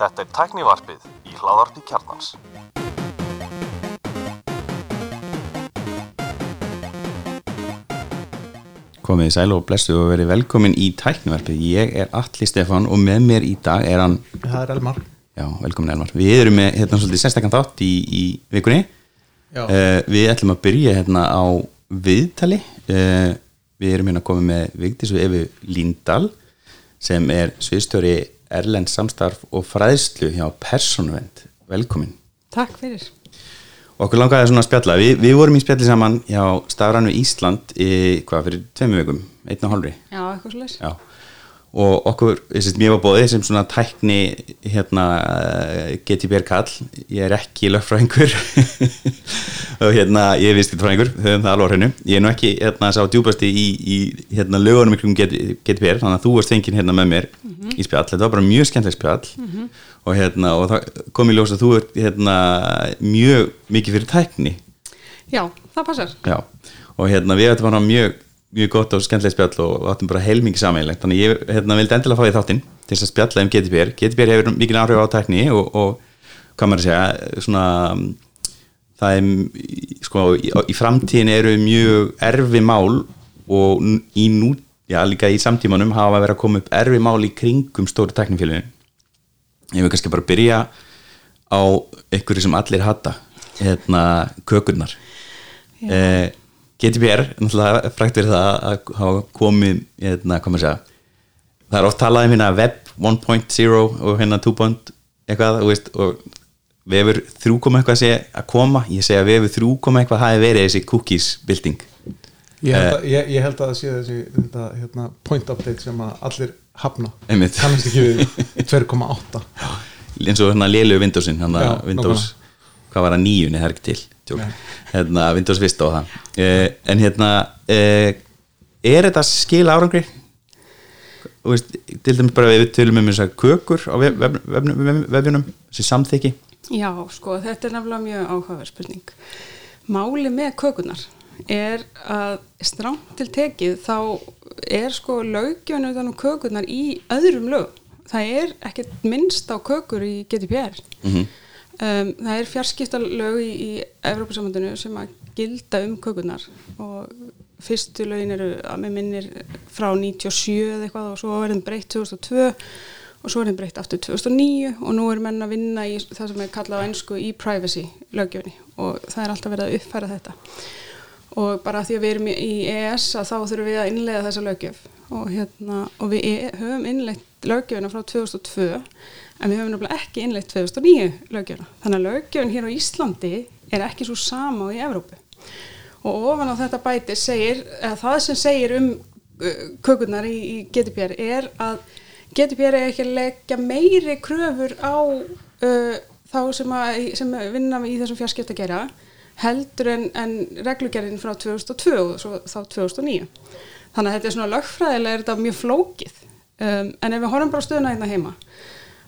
Þetta er tæknivarpið í hláðarpi kjarnans. Komið í sæl og blessu og verið velkomin í tæknivarpið. Ég er Alli Stefán og með mér í dag er hann, Það er Elmar já, velkomin Elmar. Við erum með hérna svolítið sérstakann þátt í, í vikunni. Já. Uh, við ætlum að byrja hérna á viðtali. Uh, við erum hérna komið með Vigdísu Efi Líndal sem er sviðstjóri Erlend samstarf og fræðslu hjá Personvend. Velkomin. Takk fyrir. Okkur langaði svona að spjalla. Vi, við vorum í spjalli saman hjá Stafrannu Ísland í, hvað, fyrir tveimur vikum, einn og hálfri. Já, eitthvað slúðis. Já. Og okkur, að mér var bóðið sem svona tækni hérna GTBR kall, ég er ekki lögfræðingur og hérna ég er viðskiptfræðingur, höfum það alveg á hreinu. Ég er nú ekki hérna sá djúbasti í, í hérna lögunum ykkur um GTBR, þannig að þú varst fenginn hérna með mér í spjall. Þetta var bara mjög skemmtileg spjall og hérna og það kom í ljós að þú ert hérna mjög mikið fyrir tækni. Já, það passar. Já, og hérna við ættum bara mjög, mjög gott og skemmtileg spjall og áttum bara heilmingi sammeilegt þannig ég hérna, vildi endilega fá því þáttinn til þess að spjalla um GDPR GDPR hefur mikil áhrif á tækni og, og hvað maður að segja svona, það er sko, í, í framtíðin eru mjög erfi mál og í nú, já líka í samtímanum hafa verið að koma upp erfi mál í kringum stóru tæknifélugin ég vil kannski bara byrja á einhverju sem allir hata hérna kökurnar. Eh, GDPR náttúrulega frækt verið það að hafa komið hérna, hvað maður segja það er oft talað um hérna web 1.0 og hérna 2. eitthvað og, veist, og vefur 3 koma eitthvað að segja að koma. Ég segja vefur 3 koma eitthvað hafi verið þessi cookies building. Ég held að, ég, ég held að það sé þessi þetta, hérna, point update sem að allir hafna. Kannast ekki við 2,8 eins og hérna lélu Windowsin hérna Windows, hvað var það nýjunni, er ekki til hérna Windows Vista og það eh, en hérna eh, er þetta skil árangri veist, til dæmis bara við tölum um þess að kökur á vef, vef, vef, vef, vefjunum þessi samþykki Já, sko, þetta er nefnilega mjög áhugaverð spurning. Máli með kökunar er að stránt til tekið þá er sko lögjöfn utan um kökunar í öðrum lög. Það er ekkert minnst á kökur í GDPR. Mhm. Um, það er fjarskiptalög í, í Evrópusamöndinu sem að gilda um kökunar og fyrstu lögin eru að með minnir frá 97 eða eitthvað og svo verðum breytt 2002 og svo er þeim breytt aftur 2009 og nú er menn að vinna í það sem er kallað á ennsku e-privacy lögjöfni og það er alltaf verið að uppfæra þetta. Og bara því að við erum í EES að þá þurfum við að innlega þessa lögjöf og, hérna, og við e höfum innlegt lögjöfina frá 2002 en við höfum náttúrulega ekki innlegt 2009 lögjöfina þannig að lögjöfin hér á Íslandi er ekki svo sama á í Evrópu. Og ofan á þetta bæti segir, eða það sem segir um uh, kökurnar í, í GDPR er að GDPR er ekki að leggja meiri kröfur á uh, þá sem, að, sem vinna í þessum fjarskipta gera heldur en, en reglugerðin frá 2002 og þá 2009 þannig að þetta er svona lögfræðilega er þetta mjög flókið. Um, en ef við horfum bara stöðuna hérna heima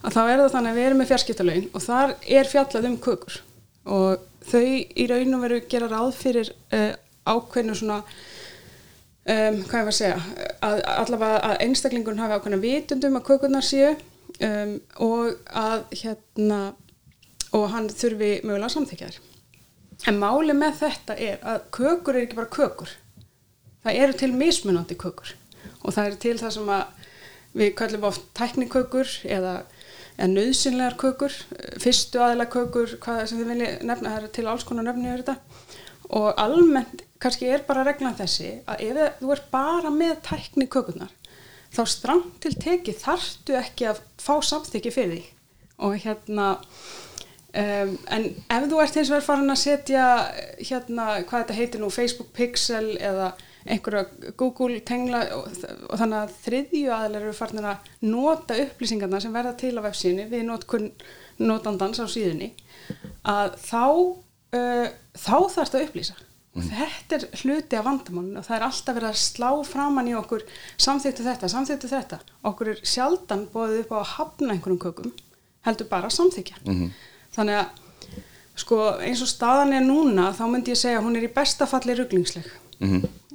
að þá er það þannig að við erum með fjarskiptalögin og þar er fjallað um kökur. Og þau í raun og veru gera ráð fyrir uh, ákveðnu svona um, hvað ég var að segja að allavega að einstaklingun hafi ákveðna vitundum að kökurnar séu um, og að hérna og hann þurfi mögulega samþykjaðir en máli með þetta er að kökur er ekki bara kökur. Það eru til mismunandi kökur. Og það eru til það sem að við kallum oft tæknikökur eða, eða nöðsynlegar kökur fyrstu aðila kökur hvað sem þið vilja nefna, það eru til alls konar nefni yfir þetta. Og almennt kannski er bara reglan þessi að ef þú er bara með tækni kökunar þá stramt til tekið þarftu ekki að fá samþykki fyrir því. Og hérna um, en ef þú ert eins og er farin að setja hérna hvað þetta heitir nú Facebook Pixel eða einhverja Google tengla og, og þannig að þriðju aðlar eru farin að nota upplýsingarna sem verða til á vefsíðinu við notkun notandans á síðunni að þá uh, þá þarf þetta að upplýsa. Og þetta er hluti af vandamálun og það er alltaf verið að slá framann í okkur samþýttu þetta, samþýttu þetta. Okkur er sjaldan bóðið upp á að hafna einhverjum kökum, heldur bara samþykja þannig að sko eins og staðan er núna þá myndi ég segja að hún er í besta falli ruglingsleg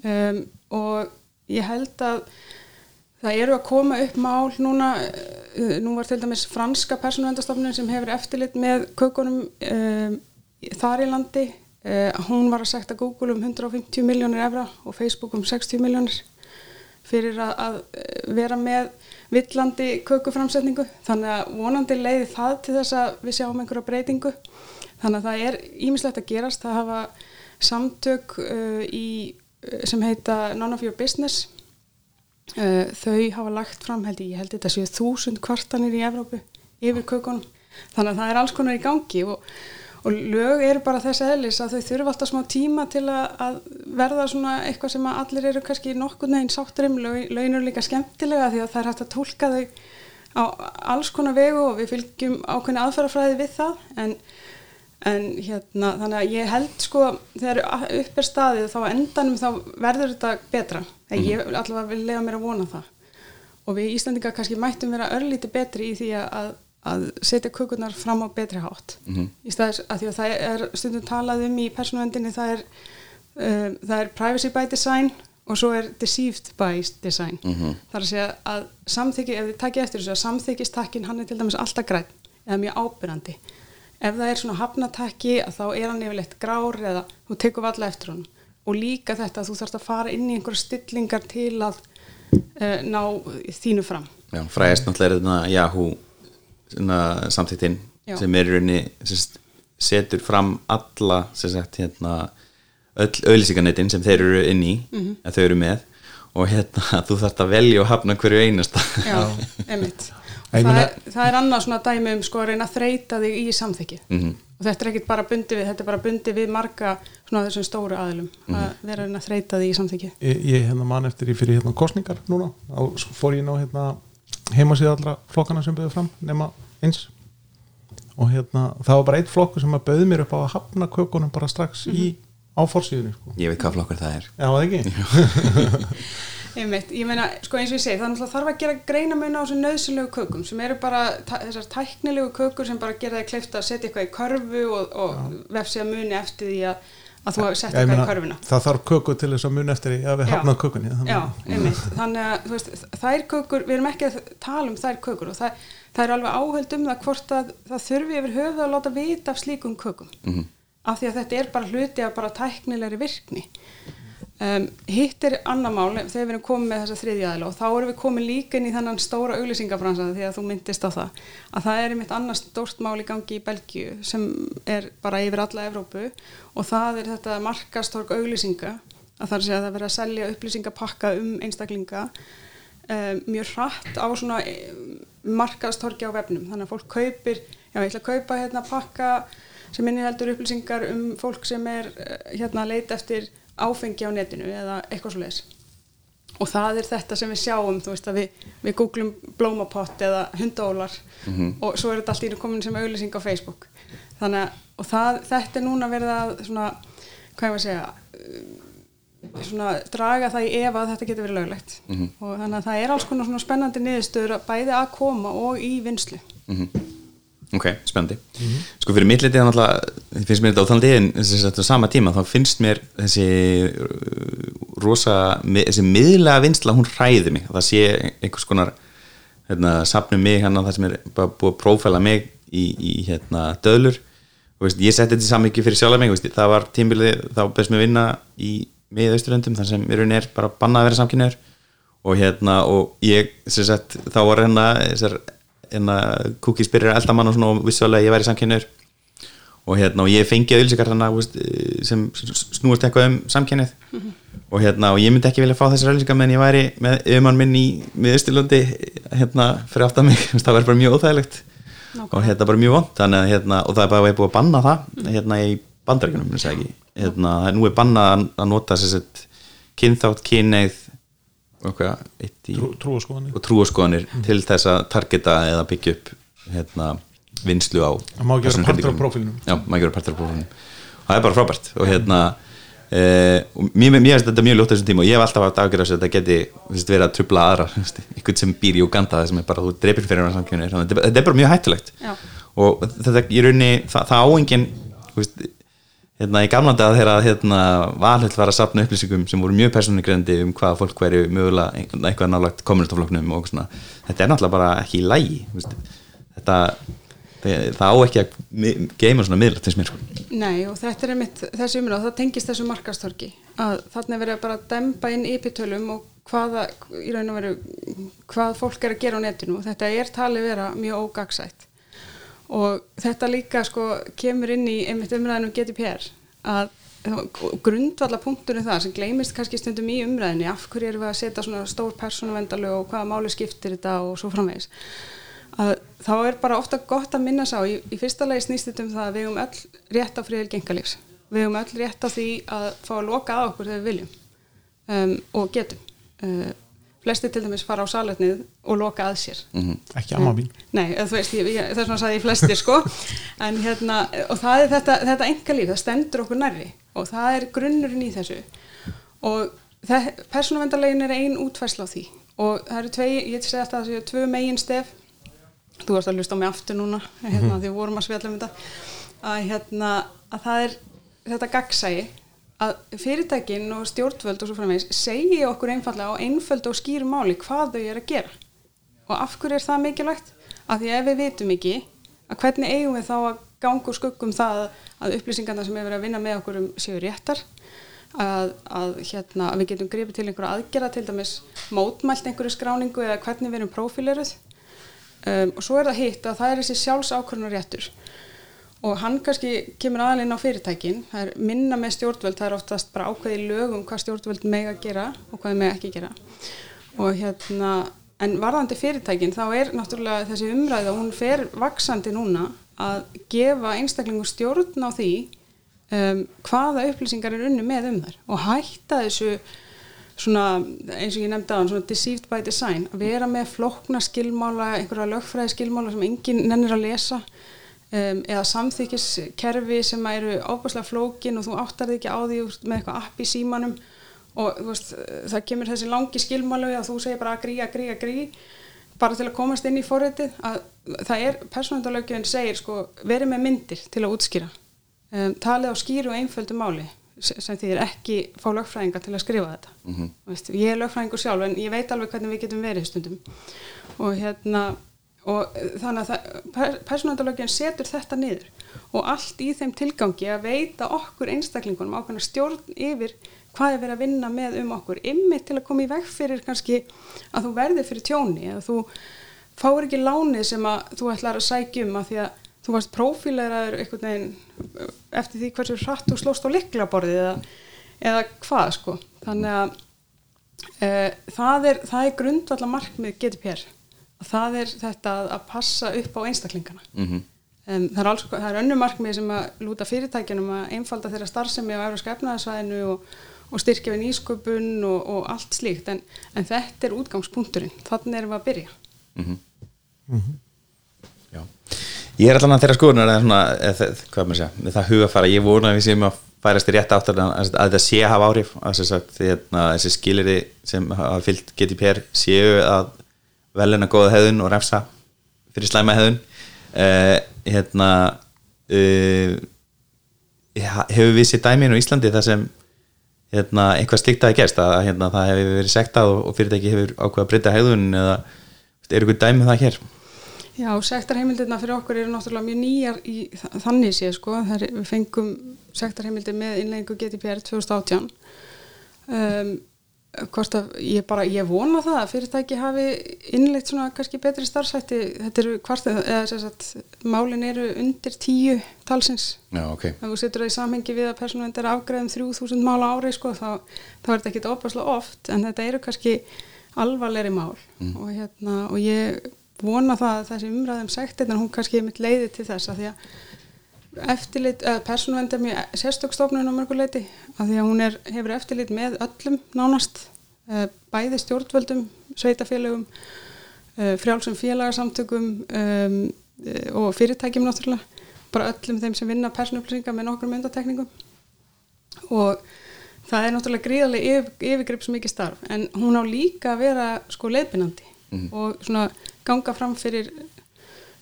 um, og ég held að Það eru að koma upp mál núna, uh, nú var til dæmis franska persónuendastofnun sem hefur eftirlit með kökunum um, þar í landi. Uh, hún var að sekta Google um 150 miljónir evra og Facebook um 60 miljónir fyrir að, að eh, vera með villandi kökuframsetningu. Þannig að vonandi leiði það til þess að við sjáum einhverja breytingu. Þannig að það er ímislegt að gerast. Það hafa samtök uh, í, sem heita None of Your Business. Uh, þau hafa lagt fram held ég, ég held þetta séu þúsund kvartanir í Evrópu yfir kökunum, þannig að það er alls konar í gangi og, og lög eru bara þess eðlis að þau þurfa alltaf smá tíma til að, að verða svona eitthvað sem að allir eru kannski nokkur neginn sáttur um. Lög, lögin eru líka skemmtilega því að það er hægt að tólka þau á alls konar vegu og við fylgjum ákveðni aðferðafræði við það. En en hérna þannig að ég held sko þegar upp er staðið þá endanum þá verður þetta betra. En ég allavega vil lega mér að vona það. Og við Íslandingar kannski mættum vera örlíti betri í því að, að setja kukurnar fram á betri hátt. Mm -hmm. í staðis að því að það er stundum talað um í persónuvendinni það er um, það er privacy by design og svo er deceived by design. Mm -hmm. þar að segja að samþykki ef þið takkið eftir þessu að samþykistakkin hann er til dæmis alltaf græn eða mjög ábyrrandi ef það er svona hafnatakki þá er hann yfirleitt grár eða þú tekur valla eftir hann og líka þetta að þú þarfst að fara inn í einhverja stillingar til að uh, ná þínu fram. Já, fræðist náttúrulega er þetta Yahoo samþýttin sem er í rauninni sérst, setur fram alla sagt, hérna, öll auðlýsingarnetin sem þeir eru inn í mm -hmm. að þau eru með. Og hérna þú þarfst að velja og hafna hverju einasta. Já, einmitt Það, er, það er annað svona dæmi um sko að reyna að þreita þig í samþykki mm -hmm. og þetta er ekkit bara bundi við, þetta er bara bundi við marga svona þessum stóru aðlum mm -hmm. að vera að reyna að þreita þig í samþykki Ég, ég hérna mann eftir í fyrir hérna kostningar núna, á, fór ég ná hérna heimasíða allra flokkana sem byrjuð fram nema eins og hérna það var bara eitt flokku sem að bauði mér upp á að hafna kökunum bara strax mm -hmm. í áforsíðunni sko. Ég veit hvað flokkur það er Já, Einmitt, ég meina, sko eins og ég segi, þannig að þarf að gera greina mun á þessu nöðsynlegu kökum sem eru bara þessar tæknilegu kökur sem bara gera það kleift að setja eitthvað í körfu og, og vefsi að muni eftir því að, að þú hafi sett eitthvað meina, í körfuna. Það þarf köku til þess að muni eftir því að við hafnaðum kökunni. Þannig. Já, einmitt, þannig að veist, þær kökur, við erum ekki að tala um þær kökur og það, það er alveg áheld um það hvort að það þurfi yfir höfuð að láta vita af slíkum kökum mm -hmm. af því að þetta er bara hluti af bara tæknilegri virkni Um, hitt er annar mál þegar við erum komið með þessa þriðjaðila og þá erum við komið líka inn í þannan stóra auglýsingabransan því að þú myndist á það að það er einmitt annars stórt mál í gangi í Belgíu sem er bara yfir alla Evrópu og það er þetta markastorg auglýsinga að það er að það verður að selja upplýsingapakka um einstaklinga um, mjög hratt á svona markastorgi á vefnum. Þannig að fólk kaupir, já ég ætla að kaupa hérna pakka sem inniheldur upplýsingar um fólk sem er eh, hérna að leita eftir áfengi á netinu eða eitthvað svo leiðis og það er þetta sem við sjáum þú veist að við, við googlum blómapott eða hundólar mm -hmm. og svo er þetta allt í komin sem auðlýsing á Facebook þannig að og það, þetta er núna verið að svona, hvað ég að segja svona draga það í ef að þetta getur verið löglegt mm -hmm. og þannig að það er alls konar svona spennandi niðurstöður bæði að koma og í vinslu mm -hmm. Ok, spennandi. Mm -hmm. Sko fyrir mitt litið finnst mér þetta á þann degin þessi sama tíma, þá finnst mér þessi uh, rosa þessi miðlega vinsla, hún hræði mig það sé einhvers konar hérna, sapnum mig hann hérna, á það sem er bara búið að prófæla mig í, í hérna, döðlur og veist, ég setti þetta saman ekki fyrir sjálf mig, veist, það var tímbilið þá best mér vinna í miðausturöndum þar sem mér er bara bannað að vera samkynniður og hérna og ég sagt, þá var hérna þessar kúkis byrjar að elda mann og svona og vissulega ég væri samkynur og hérna og ég fengi auðvilsikar sem snúast eitthvað um samkynnið mm -hmm. og hérna og ég myndi ekki vilja fá þessar auðvilsikar meðan ég væri með yfirmann minn í miðustilöndi hérna fyrir aftan mig það verður bara mjög óþægilegt okay. og hérna bara mjög vond þannig að hérna og það er bara búið að banna það mm. hérna í bandarækjunum hérna nú er bannað að nota sér kynþátt, kynneið trúaskoðanir og trúaskoðanir mm. til þess að targeta eða byggja upp hérna, vinslu á má ekki vera partur af profilnum já, ekki vera partur af profilnum og það er bara frábært. Og hérna e, og mér finnst þetta mjög ljótt þessum tíma og ég hef alltaf haft afgjörðast að þetta geti veist, verið að trubla aðra einhvern sem býr í Uganda sem er bara þú dreipir fyrir hann samkjöfni þetta er bara mjög hættulegt. Já. og þetta í rauninni það, það áengin hérna í gamla dag þegar hérna valhöll var að sapna upplýsingum sem voru mjög persónugrendi um hvað fólk væri mögulega eitthvað nálagt kommunistafloknum og svona þetta er náttúrulega bara ekki í lægi þetta það á ekki að geima svona miðla til mér sko. Nei og þetta er einmitt þessi umræð, það tengist þessu markastorki að þarna er verið bara að dempa inn ypitölum og hvaða, í raun og veru hvað fólk er að gera á netinu og þetta er talið vera mjög ógagsætt og þetta líka sko kemur inn í einmitt umræðinu um GDPR að grundvalla punkturinn það sem gleymist kannski stundum í umræðinu af hverju erum við að setja svona stór persónuvendalög og hvaða máli skiptir þetta og svo framvegis. Að þá er bara ofta gott að minna sá í, í fyrsta lagi snýst þetta um það að við höfum öll rétt á friðil gengalífs við höfum öll rétt á því að fá að loka að okkur þegar við viljum um, og getum. Uh, flesti til dæmis fara á saletnið og loka að sér. Ekki amma mín. Nei, eða þú veist, ég, ég, þess vegna sagði ég flestir sko. En hérna, og það er þetta, þetta engalíf, það stendur okkur nærri og það er grunnurinn í þessu. Og persónuvendarlegin er ein útfærsla á því. Og það eru tvei, ég segi alltaf að það séu tvö megin stef. Þú varst að hlusta á mig aftur núna hérna, því við vorum að spjalla um þetta. Að, hérna, að það er þetta gagsægi að fyrirtækin og stjórnvöld og svo framvegis segi okkur einfallega á einföldu og skýru máli hvað þau eru að gera. Og af hverju er það mikilvægt? Af því ef við vitum ekki að hvernig eigum við þá að ganga úr skuggum það að upplýsingarna sem verið að vinna með okkur um séu réttar? Að, að, hérna, að við getum gripið til einhverja aðgerða til dæmis mótmælt einhverju skráningu eða hvernig við erum prófíleruð. Um, og svo er það hitt að það er þessi sjálfsákvörnunar réttur og hann kannski kemur aðalinn á fyrirtækin. Það er minna með stjórnvöld, það er oftast bara ákveði lögum hvað stjórnvöld meg að gera og hvað meg ekki gera. Og hérna en varðandi fyrirtækin þá er náttúrulega þessi umræða, hún fer vaksandi núna að gefa einstaklingu stjórn á því um, hvaða upplýsingar er unni með um þær. Og hætta þessu svona eins og ég nefndi hann, svona deceived by design. Að vera með flokna skilmála einhverja lögfræði skilmála sem enginn nennir að lesa um, eða samþykiskerfi sem eru ábúrslega flókin og þú áttar þig ekki á því með eitthvað app í símanum og veist, það kemur þessi langi skilmálu að þú segir bara að grí, að grí, að grí bara til að komast inn í forritið að það er, persónundalögjöfinn segir sko, verið með myndir til að útskýra um, talið á skýru og einföldu máli sem því er ekki fá lögfræðinga til að skrifa þetta mm -hmm. veist, ég er lögfræðingur sjálf en ég veit alveg hvernig við getum verið stundum og hérna og þannig að persónundalögjöfinn setur þetta niður. Og allt í þeim tilgangi að veita okkur einstaklingunum ákveðna stjórn yfir hvað er verið að vinna með um okkur ymmið til að koma í veg fyrir kannski að þú verðir fyrir tjóni eða þú fáir ekki lánið sem að þú ætlar að sækja um að því að þú varst prófíleraður einhvern veginn eftir því hversu hratt þú slóst á liklaborðið eða, eða hvað sko. Þannig að e, það er, er grundvalla markmið GDPR og það er þetta að, passa upp á einstaklingana. Mm -hmm. um, það er, alls, það er önnu markmið sem að lúta fyrirtækjanum að einfalda þeirra starfsemi á Európska efnaðarsvæðinu og og styrkja við nýsköpun og, og allt slíkt. En, en þetta er útgangspunkturinn. Þannig erum við að byrja. Mm -hmm. Mm -hmm. Ég er allan að þeirra skoðunar eða svona, eða, hvað maður segja, með það hugafara ég vona að við séum að færast í rétt áttar að þetta sé að hafa áhrif. Að sagt, hérna, þessi skiliri sem hafa fyllt GDPR séu að velina góða hefðun og refsa fyrir slæma hefðun uh, hérna uh, hefur við sér dæminu í Íslandi þar sem hérna, eitthvað slikt að gerst að hérna, það hefur verið sektað og, fyrirtæki hefur ákveða að breyta hegðun eða er ykkur dæmið það hér? Já, sektarheimildirna fyrir okkur eru náttúrulega mjög nýjar í þannig séð sko, er, við fengum sektarheimildir með innleggingu GDPR 2018 um, hvort að ég bara, ég vona það að fyrirtæki hafi innlegt svona kannski betri starfsætti, þetta eru hvort, eða sem sagt, málin eru undir tíu talsins. Já, ok. Ef þú setur það í samhengi við að persónuvernd er afgreðum 3000 mála ári sko, þá, þá er þetta ekki opaslega oft en þetta eru kannski alvarleiri mál. Mm. og, hérna, og ég vona það að þessi umræðum sekt en hún kannski er mitt leiði til þess að því að eftirlit, eða persónuvernd er mjög sérstökstofnun á mörguleiti að því að hún er, hefur eftirlit með öllum nánast, bæði stjórnvöldum sveitafélögum frjálsum félagsamtökum um, og fyrirtækjum náttúrulega bara öllum þeim sem vinna persónuupplýsingar með nokkrum undatekningum og það er náttúrulega gríðarlega yfir, yfirgrips mikið starf en hún á líka að vera sko leiðbynandi mm. og svona ganga fram fyrir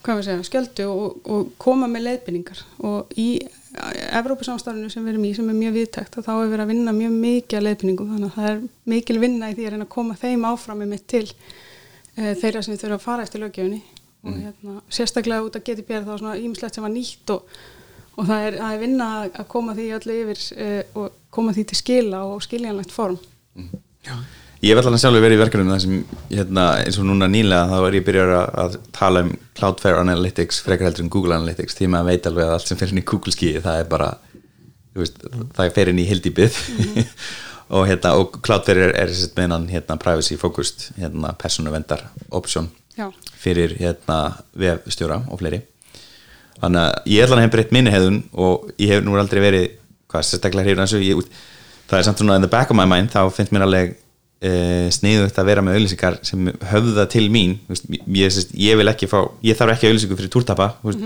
hvað við segja, skjöldu og, og koma með leiðbynningar og í Evrópusamstafinu sem við erum í sem er mjög viðtækt og þá er verið að vinna mjög mikið að leiðbyningum þannig að það er mikil vinna í því að reyna að koma þeim áfram með mitt til uh, þeirra sem þurfa að fara eftir lögjöfunni og hérna, sérstaklega út að geti björð þá svona ímislegt sem var nýtt og, og það, er, það er vinna að koma því öllu yfir uh, og koma því til skila og skiljanlegt form Ég hef allan sjálfur verið í verkefnum þar sem hérna, eins og núna nýlega þá er ég byrjar að, að tala um Cloudflare Analytics frekar heldur en Google Analytics því maður veit alveg að allt sem fer inn í Google skíi það er bara veist, það fer inn í hildýpið og, hérna, og Cloudflare er, er meðan hérna, privacy focused hérna, persónuvendar option Já. fyrir hérna, vefstjóra og fleiri. Þannig að ég hef breytt minni hefðun og ég hef nú aldrei verið hvað sérstaklega hefur það er samt svona in the back of my mind þá finnst mér alveg e, sniðugt að vera með auðlýsingar sem höfða til mín veist, ég, ég vil ekki fá ég þarf ekki auðlýsingu fyrir túrtapa veist,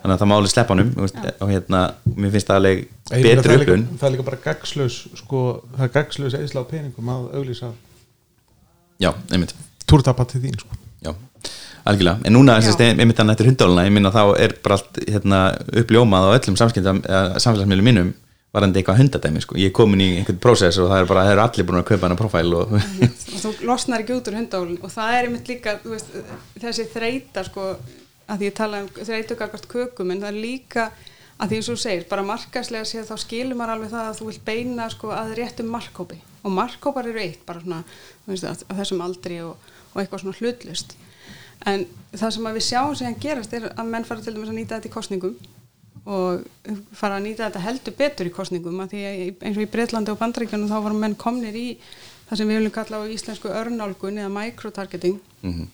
þannig að það máli sleppa honum þú veist, og hérna, mér finnst það alveg betri upplun það er líka bara gagslaus sko, það er gagslaus eðsla á peningum að auglýsa já, einmitt. túrtapa til þín sko. Já, algjörlega, en núna sérst, einmitt þannig eftir hundáluna, ég minna þá er bara allt hérna, uppljómað á öllum samskiptum samfélagsmiðlum mínum varandi eitthvað hundadæmi, sko, ég er komin í einhvern prósess og það er bara, það eru allir búin að kaupa hana profæl og og þú losnar ekki út úr hundahólun og það er einmitt líka veist, þessi þreita sko, að því ég tala um þreitu gagvart kökum en það er líka að því eins og þú segir bara markaslega séð þá skilur maður alveg það að þú vilt beina sko, að réttum markkópi og markkópar eru eitt bara svona þú veist, að, að þessum aldri og, og eitthvað svona hlutlust. En það sem að við sjáum sem gerast er að menn fara til dæmis að nýta þetta í kostningum og fara að nýta þetta heldur betur í kostningum að því að eins og í Breitlandi og Bandaríkjunum þá varum menn komnir í það sem við viljum kalla á íslensku örnálgun eða microtargeting. Mhm.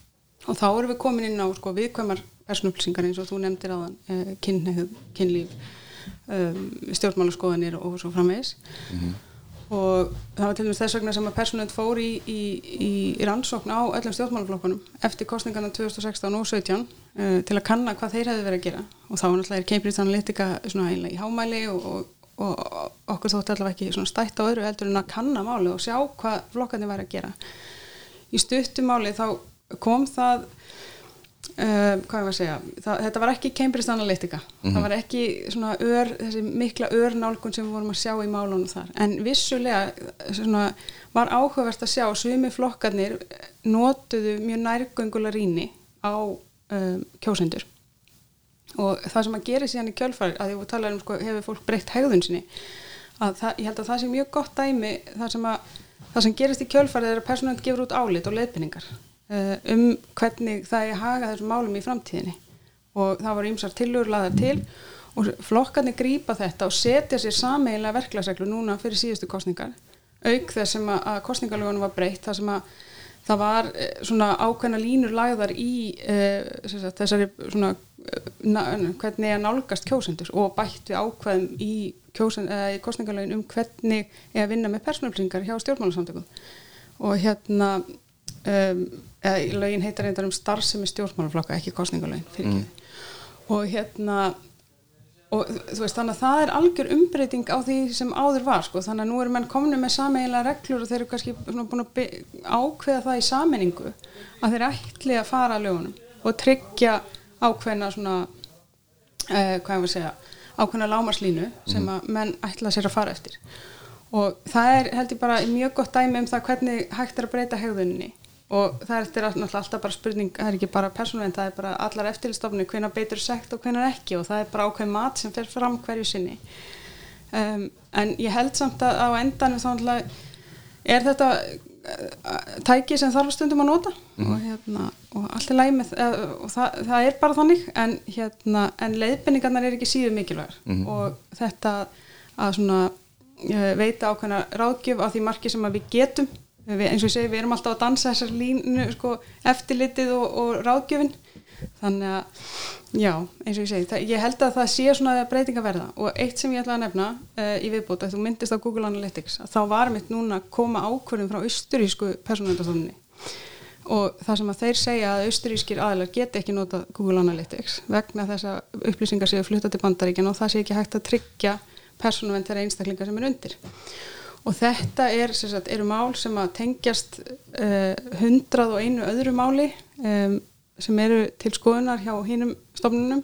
og þá erum við komin inn á sko, viðkvæmar persónuupplýsingar eins og þú nefndir áðan eh, kynlíf um, stjórnmálaskoðanir og svo framvegis. Og það var til dæmis þess vegna sem að persónuð fór í, í, í, í rannsókn á öllum stjórnmálaflokkunum eftir kostningarna 2016 og 17 uh, til að kanna hvað þeir hefðu verið að gera. Og þá náttúrulega er Cambridge Analytica svona eiginlega í hámæli og, og, og okkur þótti allavega ekki svona stætt á öðru heldur en að kanna máli og sjá hvað flokkarnir væri að gera. Í stuttumáli þá kom það Uh, hvað ég var að segja, það, þetta var ekki Cambridge Analytica, það var ekki svona ör, þessi mikla örnálgun sem við vorum að sjá í málunum þar, en vissulega svona, var áhugavert að sjá sumi flokkarnir notuðu mjög nærgöngula rýni á um, kjósendur. Og það sem að gera síðan í kjölfar að því við talaðum sko, hefur fólk breytt hegðun sinni að það, ég held að það sé mjög gott dæmi það sem, að, það sem gerist í kjölfarið er að persónulega gefur út álit og leiðbynningar uh, um hvernig það er að haga þessum málum í framtíðinni. Og það voru ýmsar tillögur laðar til og flokkarnir grípa þetta og setja sér sameiginlega verklagsreglu núna fyrir síðustu kostningar auk þess sem að, kostningalögunum var breytt það sem að það var eh, svona ákveðna línur lagðar í uh, sagt, þessari svona eh, na, hvernig að nálgast kjósendur og bætt við ákveðum í, uh, í kostningalögin um hvernig er að vinna með persónupplýsingar hjá stjórnmálasamtökum. Og hérna um, eða lögin heitar reyndar um starfsemi stjórnmálaflokka ekki kostningalögin ekki. Og hérna og þú veist þannig að það er algjör umbreyting á því sem áður var sko. Þannig að nú eru menn komni með sameiginlega reglur og þeir eru kannski búin að ákveða það í sameiningu að þeir ætli að fara að lögunum og tryggja ákveðna svona eh, hvað ég var að segja ákveðna lámarslínu sem að menn ætla sér að fara eftir. Og það er held ég bara mjög gott dæmi um það hvernig hægt er að breyta hegðuninni og það er alltaf bara spurning það er ekki bara persónulegn, það er bara allar eftirlistofni hvenær beitur sekt og hvenær ekki og það er bara ákveð mat sem fer fram hverju sinni. Um, en ég held samt að á endanum þá náttúrulega er þetta uh, tæki sem þarf stundum að nota. Og, hérna, og allt er læg með uh, og það, það er bara þannig en, hérna, en leiðbenningarnar er ekki síður mikilvægar. Og þetta að svona uh, veita ákveðna ráðgjöf á því marki sem við getum við, eins og ég segi, við erum alltaf að dansa þessar línu sko, eftirlitið og, og ráðgjöfin. Þannig að já, eins og ég segi, það, ég held að það sé svona breyting að verða. Og eitt sem ég ætla að nefna uh, í viðbót, að þú myndist á Google Analytics að þá var mitt núna að koma ákvörðum frá austurísku persónuvendastofunni og það sem að þeir segja að austurískir aðilar geti ekki nota Google Analytics vegna þess að upplýsingar séu flutta til bandaríkjan og það sé ekki hægt að tryggja persónuvend þeirra einstaklingar sem er undir og þetta er, sagt, eru mál sem að tengjast hundrað og einu öðru máli um, sem eru til skoðunar hjá hinnum stofnunum.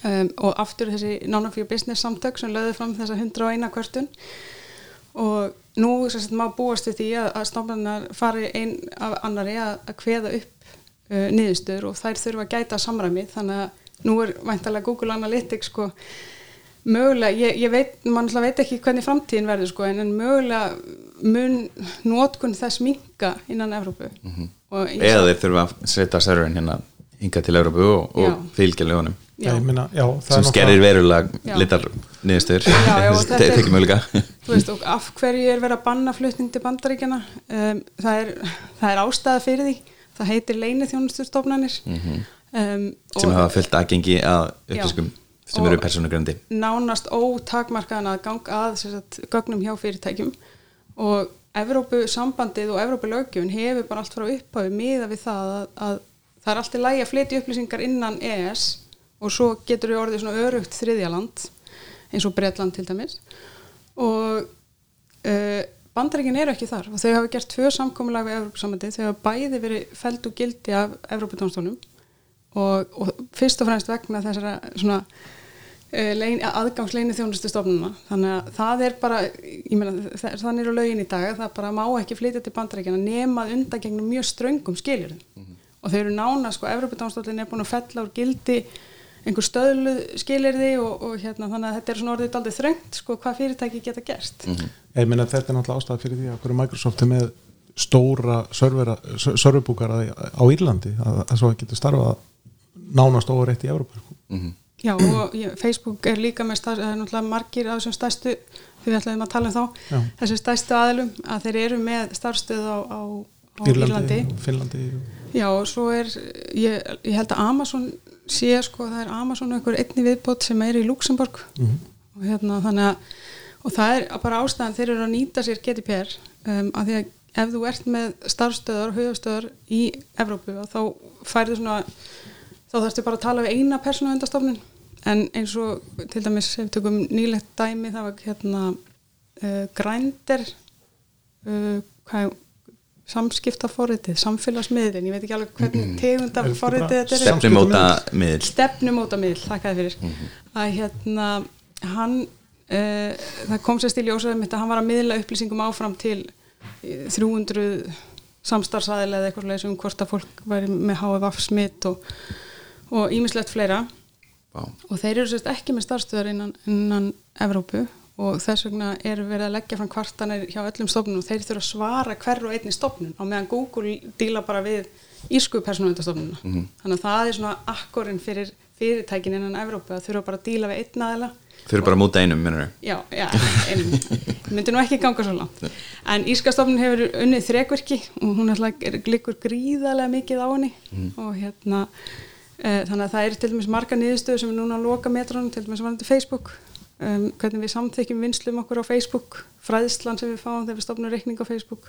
Um, og aftur þessi non-of-your business samtök sem lögðu fram þessa 101 kvörtun. Og nú sagt, má búast við því að, að stofnanar fari einn af annari að, að kveða upp uh, niðurstöður og þær þurfa að gæta samræmi. Þannig að nú er væntalega Google Analytics sko mögulega, ég, ég veit, mann alltaf veit ekki hvernig framtíðin verður sko en, en mögulega mun nótkun þess minka innan Evrópu. Mm -hmm. eða þeir þurfa að setja serverin hérna hinga til Evrópu og, og fylgja lögunum. Já. Myna, já, sem skerir verulega litar niðurstöður. Það er ekki mögulega. Þú veist og af hverju er verið að banna flutning til bandaríkjana um, það, er, það er ástæða fyrir því. Það heitir leinithjónustustofnanir mm -hmm. um, sem hafa fyllt aðgengi að upplýskum sem eru persónugrandi. nánast ótakmarkaðan að ganga að sagt, gögnum hjá fyrirtækjum. Og Evrópu sambandið og Evrópu lögjöfun hefur bara allt frá upphafi miða við það að, að það er alltaf lægi að flytja upplýsingar innan ES og svo getur við orðið svona örugt þriðjaland eins og Breitland til dæmis. Og uh, bandaríkin eru ekki þar og þau hafa gert tvö samkominlag við Evrópusamöndið, þau hafa bæði verið feld og gildi af Evróputónstólum og, og fyrst og fremst vegna þessara svona uh, lein, aðgangsleini þjónustu stofnuna þannig að það er bara meina, þannig eru lögin í dag það bara má ekki flytja til bandaríkina nemað undan gegnum mjög ströngum skiljur mm -hmm. og þau eru nána, sko, Evróputónstólin er búin að fella úr gildi einhver stöðlu skilirði og, og hérna þannig að þetta er svona orðið aldrei þröngt sko hvað fyrirtæki geta gerst mm -hmm. Ég meina þetta er náttúrulega ástæða fyrir því að hverju Microsoft er með stóra serverbúkara á Írlandi að það svo getur starfað nánast óreitt í Európa mm -hmm. Já og Facebook er líka með það er náttúrulega margir af þessum stærstu við ætlum að tala um þá Já. þessum stærstu aðlum að þeir eru með starfstöð á, á, á Írlandi, Írlandi. Finnlandi Já og svo er ég, ég held að Amazon sé sko það er Amazon eitthvað einni viðbót sem er í Luxemburg mm -hmm. og hérna þannig að og það er bara ástæðan þeir eru að nýta sér GDPR um, að því að ef þú ert með starfstöðar, höfustöðar í Evrópu þá færðu svona þá þarfstu bara að tala við eina persónu undarstofnun en eins og til dæmis ef við tökum nýlegt dæmi það var hérna uh, grændir uh, hvað samskiptaforritið, samfélagsmiðlin ég veit ekki alveg hvernig mm. tegunda forritið þetta er stefnumóta miðl stefnumóta miðl, þakkaði fyrir mm -hmm. að hérna hann uh, það kom sér stil í ósöðum að hann var að miðla upplýsingum áfram til 300 samstarfsæðilega eða eitthvað leysum hvort að fólk væri með HFF smitt og ímislegt fleira Vá. og þeir eru sérst ekki með starfstöðar innan, innan Evrópu og þess vegna er verið að leggja fram kvartanir hjá öllum stofnunum og þeir þurfa að svara hverju og einni stofnun á meðan Google díla bara við írsku persónuöndastofnununa mm -hmm. þannig að það er svona akkorinn fyrir fyrirtækin innan Evrópu að þurfa bara að díla við einn aðela Þau eru bara múta einum, minnur þau? Já, já, einum myndi nú ekki ganga svo langt en Írska stofnun hefur unnið þrekverki og hún er líkur gríðarlega mikið á henni mm. og hérna þannig að það er til dæmis marga niðurstöðu sem er núna að loka metrónum, til dæmis varandi Facebook. Um, hvernig við samþykjum vinslum okkur á Facebook fræðslan sem við fáum þegar við stopnum reikning á Facebook.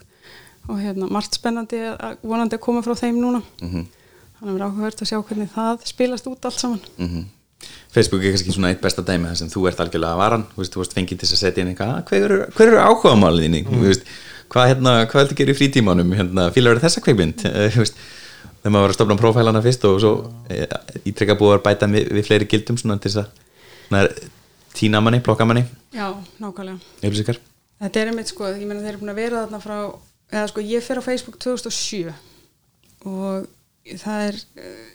Og hérna margt spennandi að vonandi að koma frá þeim núna. Mm -hmm. þannig að við erum áhugavert að sjá hvernig það spilast út allt saman. Mm -hmm. Facebook er kannski svona eitt besta dæmi þar sem þú ert algjörlega að varan. Þú veist, þú veist fengið til að setja inn eitthvað ah, hver eru, eru áhugamáliðinni mm. hvað hérna, hvað heldur í frítímanum? Hérna, fílar eru þessa kveikmynd þegar maður var að stopna prófælana fyrst og svo e, ítrekka búið að bæta við, við fleiri gildum svona til þess að tínamanni, blokkamanni Já, nákvæmlega. Eilsíkar. Þetta er einmitt sko, ég meina þeir eru búin að vera þarna frá eða sko ég fer á Facebook 2007 og það er eh,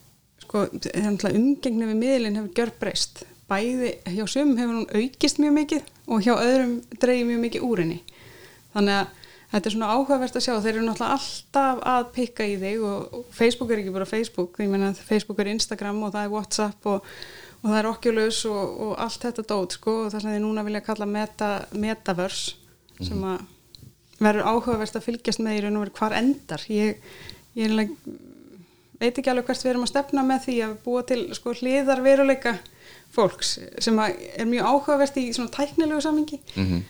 sko, umgengni við miðlinn hefur gjör breyst bæði hjá sumum hefur hún aukist mjög mikið og hjá öðrum dreyið mjög mikið úr henni. Þannig að þetta er svona áhugavert að sjá. Þeir eru náttúrulega alltaf að pikka í þig og Facebook er ekki bara Facebook, ég meina Facebook er Instagram og það er Whatsapp og og það er Oculus og, og allt þetta dót sko. Og það sem þið núna vilja kalla meta, metaverse sem að verður áhugaverst að fylgjast með í raun og veru hvar endar. Ég, ég alveg, veit ekki alveg hvert við erum að stefna með því að búa til sko hliðar veruleika fólks sem er mjög áhugaverst í svona tæknilegu samingi mm -hmm.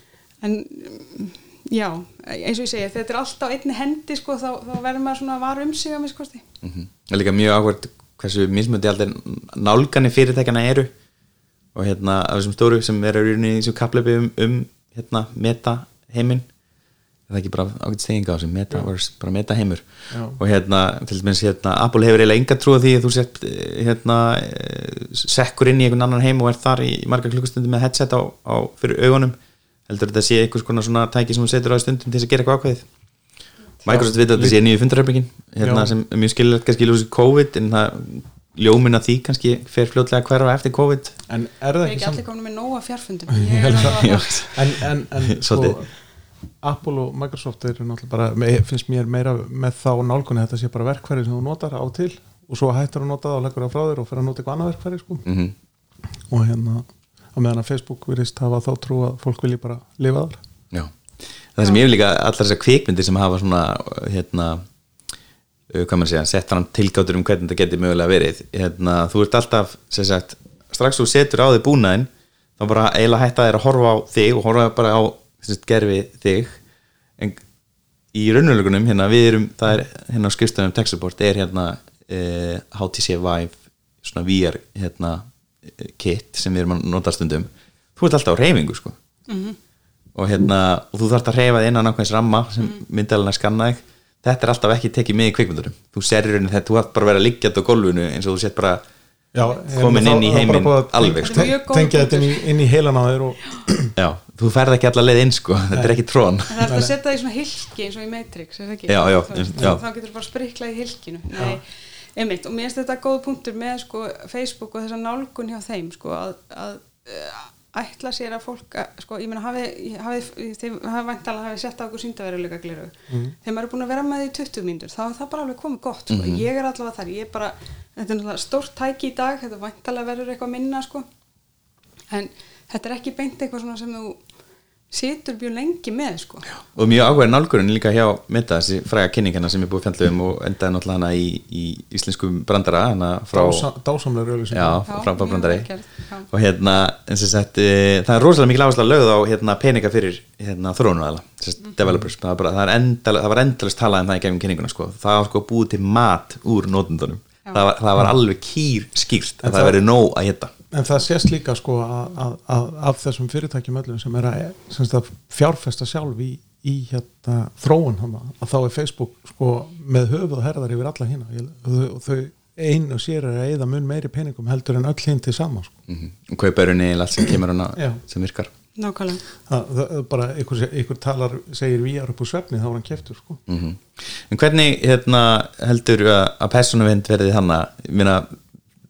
en já, eins og ég segja þetta er alltaf einni hendi sko þá, þá verður maður svona var um sig að miskosti mm -hmm. Það er líka mjög áhugavert hversu mismöndi aldrei nálgani fyrirtækjana eru og hérna af þessum stóru sem er í þessu kaplöfi um, um hérna, meta heiminn. Það er ekki bara ákveðt steginga á þessu bara meta heimur. Já. og hérna, til dæmis hérna, Apple hefur eiginlega enga trú á því að þú sett hérna, sekkur inn í einhvern annan heim og er þar í marga klukkustundum með headset á, á fyrir augunum heldur þetta sé einhvers konar svona tæki sem þú setur á í stundum til þess að gera eitthvað ákveðið Microsoft veit að þetta sé nýju fundarhefningin hérna, Já. sem er mjög skililegt kannski lúsið COVID en það ljómin að því kannski fer fljótlega að hverfa eftir COVID en er það ekki ekki allir komin með nóga að en, en, en sko. Apple og Microsoft eru náttúrulega bara me- finnst mér meira með þá nálgunni þetta sé bara verkfæri sem þú notar á til og svo hættur að nota það og leggur það frá þér og fyrir að nota eitthvað annað verkfæri sko. mm og hérna á meðan að Facebook virðist hafa þá trú að fólk vilji bara lifa þar. Já, það sem ég vil líka allar þessar kvikmyndir sem hafa svona hérna uh, hvað maður segja, sett fram tilgáttur um hvernig þetta geti mögulega verið hérna, þú ert alltaf, sem sagt strax þú setur á þig búnaðin þá bara eiginlega hætta þér að horfa á þig og horfa bara á sem sagt, gerfi þig. En í raunveruleikunum hérna við erum, það er hérna á skrifstöðum tech support er hérna uh, HTC Vive svona VR hérna eh, kit sem við erum að nota stundum þú ert alltaf á reyfingu sko. Og hérna, og þú þarft að reyfa þig innan ákveðins ramma sem mm. myndalina skanna þig. Þetta er alltaf ekki tekið með í kvikmyndurum þú ser í rauninni þetta, þú ætti bara að vera liggjandi á gólfinu eins og þú sett bara Já, Komin inn í heiminn alveg, sko. Tengja þetta inn í, inn í heilan á þér og já, þú ferð ekki alla leið inn sko, þetta er ekki trón. Það er að setja það í svona hilki eins og í Matrix, er það ekki? Já, já, Þú. Þá getur bara spriklað í hilkinu. Nei, einmitt, og mér finnst þetta góð punktur með sko, Facebook og þessa nálgun hjá þeim, sko, að, að uh, ætla sér að fólk, að, sko, ég meina, hafi, hafi, þeim hafi væntalega hafi sett á okkur síndaveruleika gliru. Mm. Þeim eru búin að vera með því í 20 mínútur, þá er það bara alveg komið gott, sko. Ég er allavega þar, ég er bara, þetta er stórt tæki í dag, þetta væntalega verður eitthvað minna, sko en þetta er ekki beint eitthvað sem þú situr mjög lengi með sko. og mjög ákveðin nálgurinn líka hjá Meta, þessi fræga kynningana sem er búið fjallum um og endaði náttúrulega hana í, í íslenskum brandara hana frá, dása, dásamlega rauðlýsing og hérna, eins og sett e, það er rosalega mikil áhersla lögð á hérna, peninga fyrir hérna, þróunaðala, mm. developers. Það, bara, það, er endal, það var endalist talað um það í gefum kynninguna sko. það var sko búið til mat úr nótundunum, það var, það var alveg kýr skýrt að það það- verið nóg að geta en það sést líka sko að, að, að af þessum fyrirtækjum öllum sem er að, sem fjárfesta sjálf í, í hérna, þróun hana, að þá er Facebook sko með höfuð og herðar yfir alla hína og þau, og þau einu sér er að eða mun meiri peningum heldur en öll hinn til saman sko. mm og kaupa rauninni allt sem kemur hana sem virkar Nákvæmlega. það, er bara ykkur, ykkur talar segir við upp úr svefni þá er hann keftur sko. mm En hvernig hérna, heldur að, að persónuvind verði þannig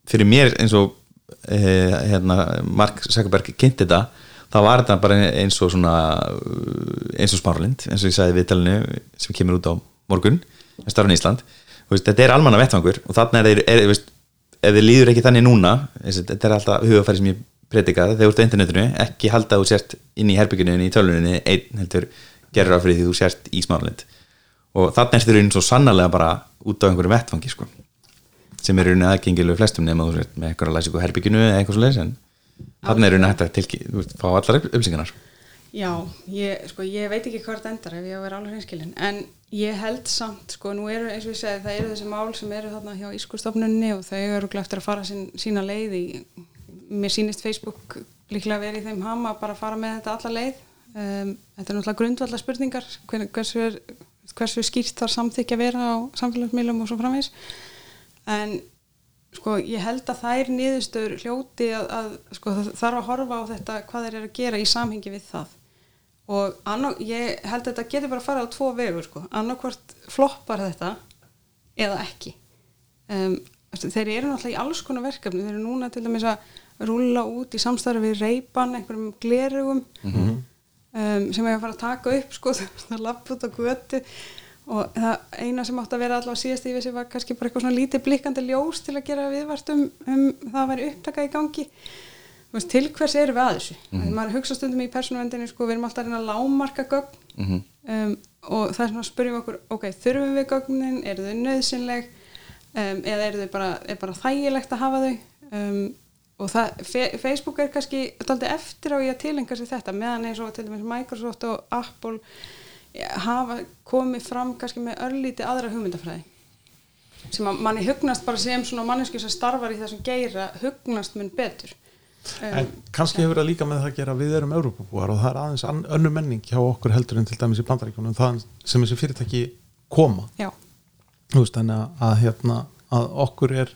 fyrir mér eins og eh, hérna, Mark Zuckerberg kynnti þetta þá var þetta bara eins og svona uh, eins og smáralind eins og ég sagði viðtalinu sem kemur út á morgun í Ísland. Veist, þetta er almanna vettvangur og þarna er, er, er veist, ef þið líður ekki þannig núna þetta er alltaf hugafæri sem ég predikaði þegar þú ert á internetinu, ekki halda þú sért inn í herbygginu í tölvuninni einn heldur gerur á fyrir því þú sért í smáralind. Og þarna ertu raunin svo sannarlega bara út á einhverju vettfangi sko, sem er raunin aðgengilegu flestum nema þú sért með eitthvað að læsa ykkur herbygginu eða eitthvað svo leis en þarna er raunin hægt að tilki, veist, fá allar upplýsingarnar. Já, ég, sko, ég veit ekki þetta endar ef ég á að vera alveg hreinskilin. En ég held samt, sko, nú eru eins og ég segi það eru þessi mál sem eru þarna hjá ískustofnunni og þau eru glæft að fara sín, sína leið í, mér sýnist Facebook líklega verið í þeim hama að bara fara með þetta alla leið. Um, þetta er náttúrulega grundvallar spurningar hver, hversu, er, hversu skýrt þar samþykja vera á samfélagsmiðlum og svo framvegs en sko ég held að þær niðurstöður hljóti að, að sko það þarf að horfa á þetta hvað þeir eru að gera í samhengi við það. Og annað, ég held að þetta getur bara að fara á tvo vegur sko, annarkvort floppar þetta eða ekki. Um, þeir eru náttúrulega í alls konar verkefni, þeir eru núna til dæmis að rúla út í samstarfi við reypan einhverjum glerugum um, sem er að fara að taka upp sko, það lapp út á götu og það eina sem átti að vera allavega síðast í vissi var kannski bara eitthvað svona lítið blikkandi ljós til að gera viðvart um, um það að vera upptaka í gangi. Veist, til hvers erum við að þessu? Mm -hmm. maður hugsa stundum í persónuvendinni sko, við erum alltaf að reyna að lámarka gögn. Mhm. um, og það er svona að spyrja okkur ok, þurfum við gögnin, eru þau nöðsynleg um, eða eru þau bara, er bara þægilegt að hafa þau? Um, og það, Facebook er kannski eftir á ég að tilenga sér þetta meðan eins og til dæmis Microsoft og Apple hafa komið fram kannski með örlíti aðra hugmyndafræði sem að manni hugnast bara sem svona mannesku sem starfar í þessum geira hugnast mun betur. Um, en kannski hefur það líka með það að gera við erum Európabúar og það er aðeins önnu menning hjá okkur heldur en til dæmis í bandaríkjunum það sem þessi fyrirtæki koma. Veist, að, hérna, að okkur er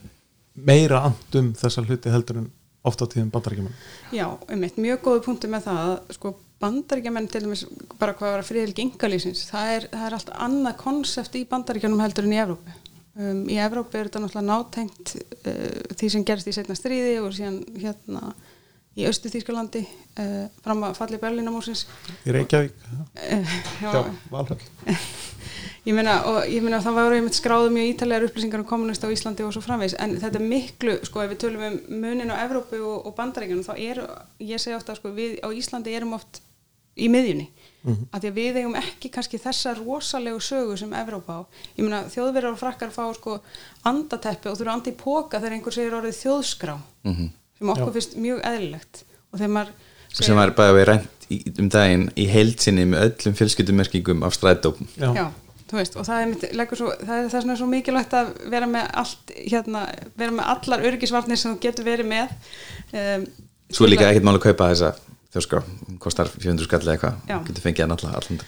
meira andum þessa hluti heldur en ofta á tíðum bandarækjumann Já, einmitt, mjög góðu punktu með það að sko bandaríkjamenn til dæmis bara hvað var að friðilgi yngalýsins það er, það er allt annað konsept í bandaríkjanum heldur en í Evrópu. Um, í Evrópu er þetta náttúrulega nátengt uh, því sem gerist í setna stríði og síðan hérna í Östu Þýskalandi uh, fram að falli Berlínamúsins í Reykjavík, uh, já, Valhöll. Ég meina, og ég meina það var einmitt skráðu mjög ítalegar upplýsingar um kommunist á Íslandi og svo framvegs, en þetta er miklu, sko, ef við tölum um munin á Evrópu og, og bandaríkjunum, þá er, ég segi ofta, sko, við á Íslandi erum oft í miðjunni, mm -hmm. af því að við eigum ekki kannski þessa rosalegu sögu sem Evrópa á. Ég meina, þjóðverðar og frakkar fá, sko, andateppi og þurfa andi í póka þegar einhver segir orðið þjóðskrá, mm -hmm. sem okkur Já. finnst mjög eðlilegt og þegar maður sem var bara við reynd um daginn í heilsinni með öllum fjölskyldumerkingum af strætópum Já. Já, þú veist, og það er, svo, það er þess vegna svo mikilvægt að vera með allt, hérna, vera með allar örgisvarnir sem þú getur verið með um, Svo er líka ekkert mál að kaupa þessa þjóskrá, hún kostar 400 skall eða eitthvað, Já. getur fengið hann alla allan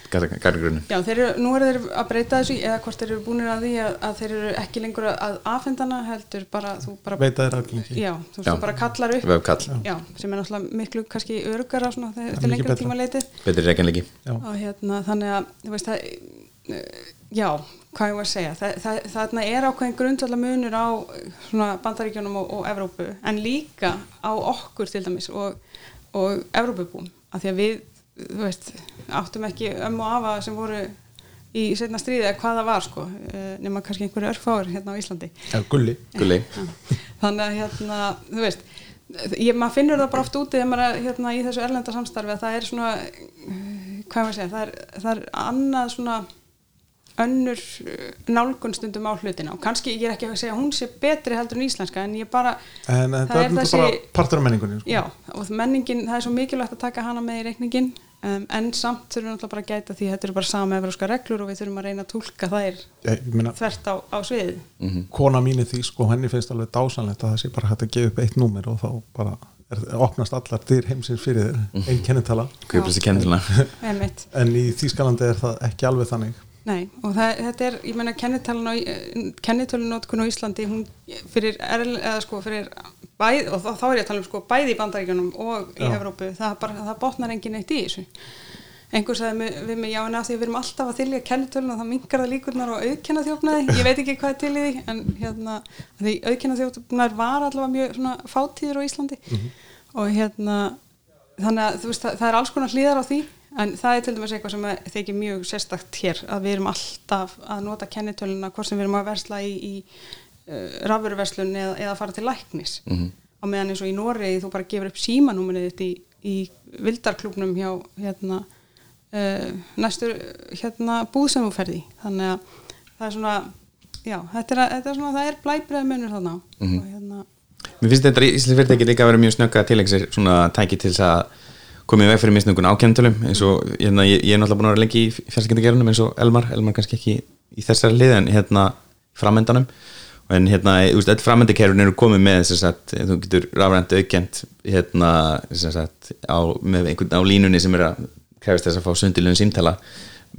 gargrunum. Já, þeir eru, nú eru þeir að breyta þessu eða hvort þeir eru búinir að því að, að þeir eru ekki lengur að afhendana heldur bara, þú bara veita þér aðgengi Já, þú veist, Já. þú bara kallar upp Vefkall, Já, sem er náttúrulega miklu kannski örugara svona þegar er betra. tíma leitið betri reikjanleiki. Já. og hérna þannig að þú veist það eh, já, hvað ég var að segja það, það, þarna er ákveðin grundvallar munur á svona bandaríkjunum og, og Evrópu en líka á okkur til dæmis og, og Evrópubúm af því að við, þú veist áttum ekki ömmu og afa sem voru í setna stríði eða hvað það var sko eh, nema kannski einhverju örfáir hérna á Íslandi. Já, gulli. Gulli, þannig að hérna, þú veist ég, maður finnur það bara oft úti þegar maður er hérna, í þessu erlenda samstarfi að það er svona eh, hvað maður segja, það er, það er annað svona önnur eh, nálgun stundum á hlutina og kannski ég er ekki að segja að hún sé betri heldur en íslenska en ég bara En eh, það er þessi... bara partur af menningunni sko. já, og menningin, það er svo mikilvægt að taka hana með í reikningin um, en samt þurfum við náttúrulega bara að gæta því þetta eru bara sama evróska reglur og við þurfum að reyna að tólka þær meina, þvert á, á sviði kona mín er því sko, henni finnst alveg dásanlegt að það sé bara hægt að gefa upp eitt númer og þá bara er, opnast allar dyr heimsins fyrir þér einn þessi kennilina. Einmitt. en í Þýskalandi er það ekki alveg þannig Nei, og það, þetta er, ég meina kennitölunótkun á Íslandi hún fyrir, eða sko fyrir bæð, og þá, er ég að tala um sko bæði í bandaríkjunum og í. Evrópu það, bara, það botnar engin eitt í þessu. Einhver sagði mig, við mig, já en að því við erum alltaf að þylja kennitölun og það mingar það líkurnar og auðkenna þjófnaði, ég veit ekki hvað er til í því en hérna, að því auðkenna þjófnar var allavega mjög svona fátíður á Íslandi. Og hérna þannig að veist, það, það er alls konar hlýðar á því en það er til dæmis eitthvað sem þykir mjög sérstakt hér, að við erum alltaf að nota kennitöluna, hvort sem við erum að versla í, í uh, rafurverslun eða, eða fara til læknis. Á meðan eins og í Noregi þú bara gefur upp símanúmerið þitt í, í vildarklúknum hjá hérna uh, næstur hérna búð sem þú ferði í. þannig að það er svona já, þetta er, þetta er svona, það er blæbreið munur þarna. Og hérna Mér finnst þetta íslensk fyrirtæki líka að vera mjög snögga til sér svona tæki til þess að koma í veg fyrir misnögun á kennitölum eins og hérna, ég, ég er náttúrulega búin að vera lengi í fjarskyndagerunum eins og Elmar, Elmar kannski ekki í þessari lið en hérna framendanum en hérna, þú veist, öll framöndikerfin eru komið með þess að þú getur rafrænt aukent hérna, þess að með einhvern á línunni sem er að krefast þess að fá sundilun símtala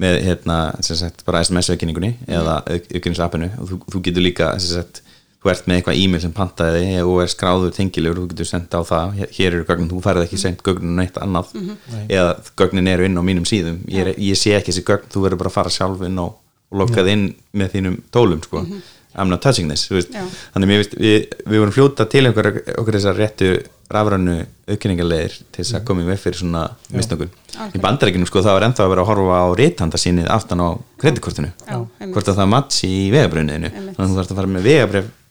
með hérna, sem sagt, bara SMS-aukinningunni eða aukinningsappinu og þú, þú getur líka, sem sagt, þú ert með eitthvað e-mail sem pantaði þig og er skráður tengilegur þú getur senda á það, hér- eru gögnin, þú færð ekki sendt gögnin neitt annað. Eða gögnin eru inn á mínum síðum. Ég, er, ég sé ekki þessi gögn, þú verður bara að fara sjálf inn og, og lokkað inn með þínum tólum sko, I'm not touching this þannig mér veist, við, við vorum fljóta til okkur, okkur þessar réttu rafrannu aukningarleðir til þess að koma í veg fyrir svona misnökun í bandarækjunum sko það var ennþá að vera að horfa á rithanda sínið aftan á einmitt. hvort að það matsi í Einmitt. þannig að þú þarfst að fara með vegabrif uh,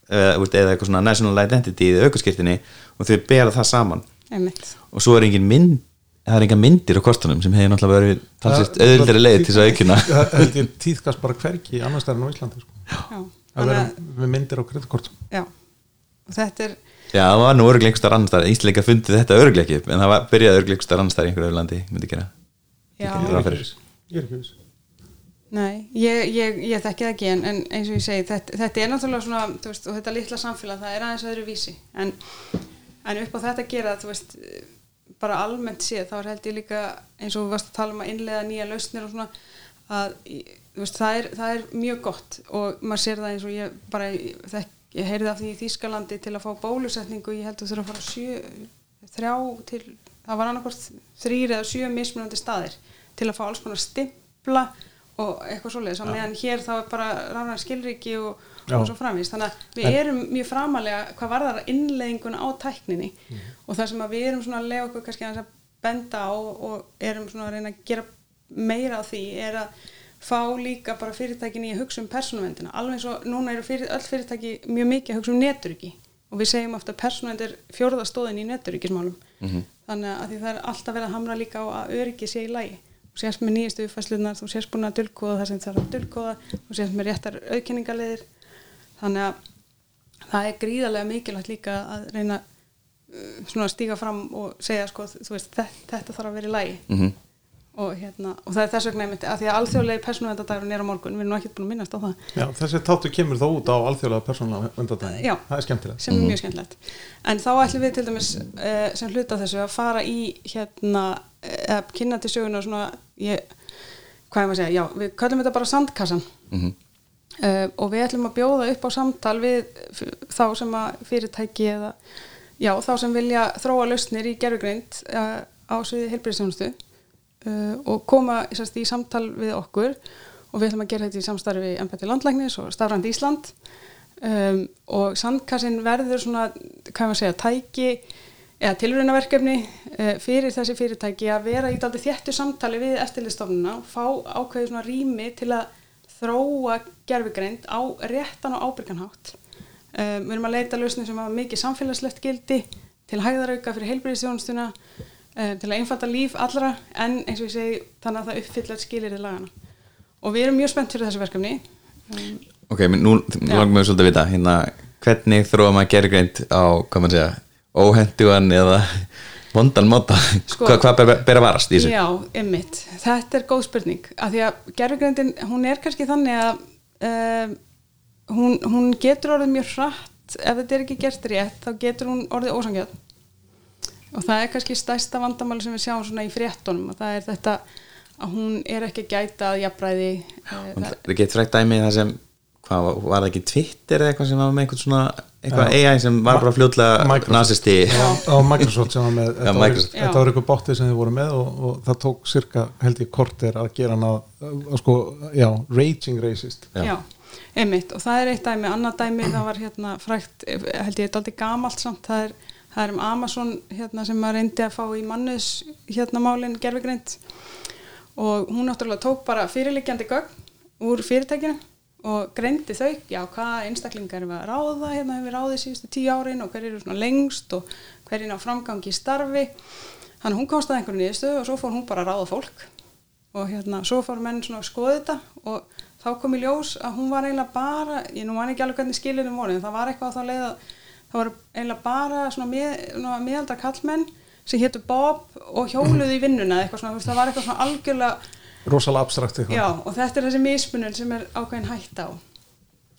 eða eitthvað svona national identity í aukurskirtinni og þau bera það saman. Einmitt. Og svo er engin mynd það er enga myndir á kortunum sem hefur náttúrulega verið talsist Það- auðvildari leið til þess að aukina það ég tíðkast bara hverki annars stærn á Íslandi sko. Já, að vera myndir á kreditkortum. Já. Og þetta er, já það var nú starf annars staðar. Ísleika fundið þetta upp en það var, byrjaði starf annars staðar í einhverju öðru landi myndi gera. Er ég er ekki viss nei ég, ég, ég þekki það ekki en, en eins og ég segi, þetta, þetta er náttúrulega svona, veist, og þetta litla samfélag það er aðeins öðru vísi. En, en upp á þetta gera, þú veist bara almennt séð, þá er held ég líka eins og við varst að tala um að innlega nýja lausnir og svona að veist, það, er, það er mjög gott. Og maður sér það eins og ég bara þekki ég heyrði af því í Þýskalandi til að fá bólusetningu ég held að þú þurfa að fara sjö, þrjá til, það var annarkvort þrýr eða sjö mismunandi staðir til að fá alls konar stimpla og eitthvað svoleiðis, á meðan hér þá er bara ránar skilriki og, og svo framvís þannig að við erum mjög framalega hvað varðar innleiðinguna á tækninni. Og það sem að við erum svona að lega okkur kannski að benda á og erum svona að reyna að gera meira á því er að fá líka bara fyrirtækin í að hugsa um persónuvendina alveg eins og núna eru fyrir, öll fyrirtæki mjög mikið að hugsa um neturiki og við segjum ofta að persónuvend er fjórða stóðin í neturikismálum þannig að það er alltaf verið að hamra líka á að öryggi sé í lagi. og sérst með nýjastu uppfæslunar þú sérst búin að dulkóða það sem það er að dulkóða þú sérst með réttar auðkenningaleðir þannig að það er gríðarlega mikilvægt líka að reyna uh, svona að stíga fram og segja sko, veist, þetta, þetta þarf að vera í lagi Mhm. Og, hérna, og það er þess vegna einmitt að því að alþjóðlegi persónuvendadagurinn er á morgun við erum nú ekkert búin að minnast á það Já, þessi þáttu kemur þó út á alþjóðlega persónulega undardaginn. Já. Það er skemmtilegt. sem er mjög skemmtilegt en þá ætlum við til dæmis uh, sem hluta þessu að fara í hérna, eða kynna til söguna svona, ég, hvað er maður að segja já, við kallum þetta bara sandkassan Mhm. uh, og við ætlum að bjóða upp á samtal við þá sem að fyrirtæki eða já, þá sem vilja þróa lausnir í gerfugreind uh, á sviði heilbyrðisjónustu uh, og koma sérst, í samtal við okkur og við ætlum að gera þetta í samstarfi Embætti Landlæknis og Stafrand Ísland um, og sandkassin verður svona, hvað maður að segja, tæki eða tilraunaverkefni uh, fyrir þessi fyrirtæki að vera í daldi þéttu samtali við eftirlistofnuna og fá ákveðið svona rými til að þróa gerfugreind á réttan og ábyrganhátt. Um, við erum að leita lausnir sem hafa mikið samfélagslegt gildi til hæðarauka fyrir heilbreyðisþjónustuna um, til að einfalda líf allra en eins og ég segi þannig að það uppfyllar skilir í lagana. Og við erum mjög spennt fyrir þessu verkefni. Um, Ok, menn nú langum við svolítið að vita hérna, hvernig þróa maður gerigreind á, hvað maður segja, óhendugan eða vondan móta Sko- hvað, hvað ber, ber að varast í þessu? Já, ymmit. Þetta er góð spurning. Af því að gerfugreindin, hún er kannski þannig að um, hún, hún getur orðið mjög hratt, ef þetta er ekki gert rétt, þá getur hún orðið ósangjöld. Og það er kannski stærsta vandamáli sem við sjáum svona í fréttunum og það er þetta að hún er ekki gæta að jafnræði. eh, Það getur frækt dæmi það sem hvað, var- var það ekki Twitter eða eitthvað sem var með einhvern svona eitthvað AI sem var bara Microsoft. nazisti á Microsoft sem var með þetta, var, Microsoft. þetta var eitthvað bóttið sem þið voru með og, og það tók cirka held ég kortir að gera hann að, að sko, já, raging racist Já. Já, einmitt og það er eitt dæmi, annað dæmi það var hérna frækt, held ég þetta aldrei gamalt samt, það er, það er um Amazon hérna sem maður reyndi að fá í mannus hérna málin gerfigreind og hún náttúrulega tók bara fyrirliggjandi gögn úr fyrirtækinu og greindi þau, já, hvaða einstaklingar erum við að ráða, hérna hefur við ráðið síðustu tíu árin og hver eru svona lengst og hver er á framgangi í starfi. Þannig hún komst að einhverju niðurstöðu og svo fór hún bara að ráða fólk. Og hérna, svo fór menn svona að skoða þetta og þá kom í ljós að hún var eiginlega bara, ég nú man ekki alveg hvernig skilinum voru, en það var eitthvað á þá leið að það var eiginlega bara svona, með, meðaldra kallmenn sem hétu Bob og hjóluðu í vinnuna eða eitthvað svona, það var eitthvað svona algjörlega rosalega abstrakt eitthvað. Já, og þetta er þessi mismunum sem er ákveðin hætt á.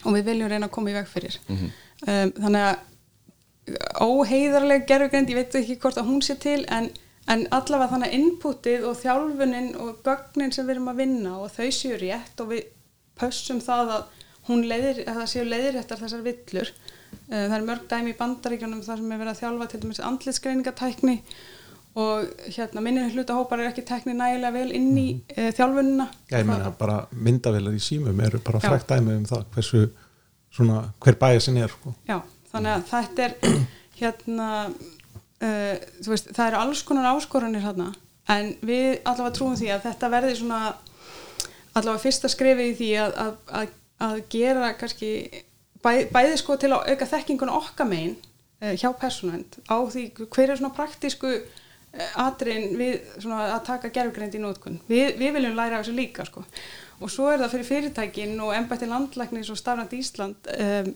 Og við viljum reyna að koma í veg fyrir. Um, þannig að óheiðarleg gerfugreind, ég veit ekki hvort að hún sé til en, en allavega þannig að inputið og þjálfunin og gögnin sem við erum að vinna og þau séu rétt og við pössum það að hún leiðir, að það séu leiðiréttar þessar villur það er mörg dæmi í bandaríkjunum þar sem er verið að þjálfa til dæmis andlitsgreiningatækni og hérna minni hlutahópar er ekki tekni nægilega vel inn í uh, þjálfunina. Já, ég meina bara myndavélar í símum eru bara frækt dæmi um það hversu svona, hver bæjasin er sko. Já, þannig að þetta er hérna þú veist, það eru alls konar áskoranir hérna, en við allavega trúum því að þetta verði svona allavega fyrsta skrefið í því að, að, að, að gera kannski bæ, bæði sko til að auka þekkinguna okkar megin uh, hjá persónend á því hver er svona praktísku uh, atriðin við svona að taka gerfgreind í nótkun. Við, við viljum læra þessu líka sko. Og svo er það fyrir fyrirtækin og embætti landlæknis og stafnand Ísland um,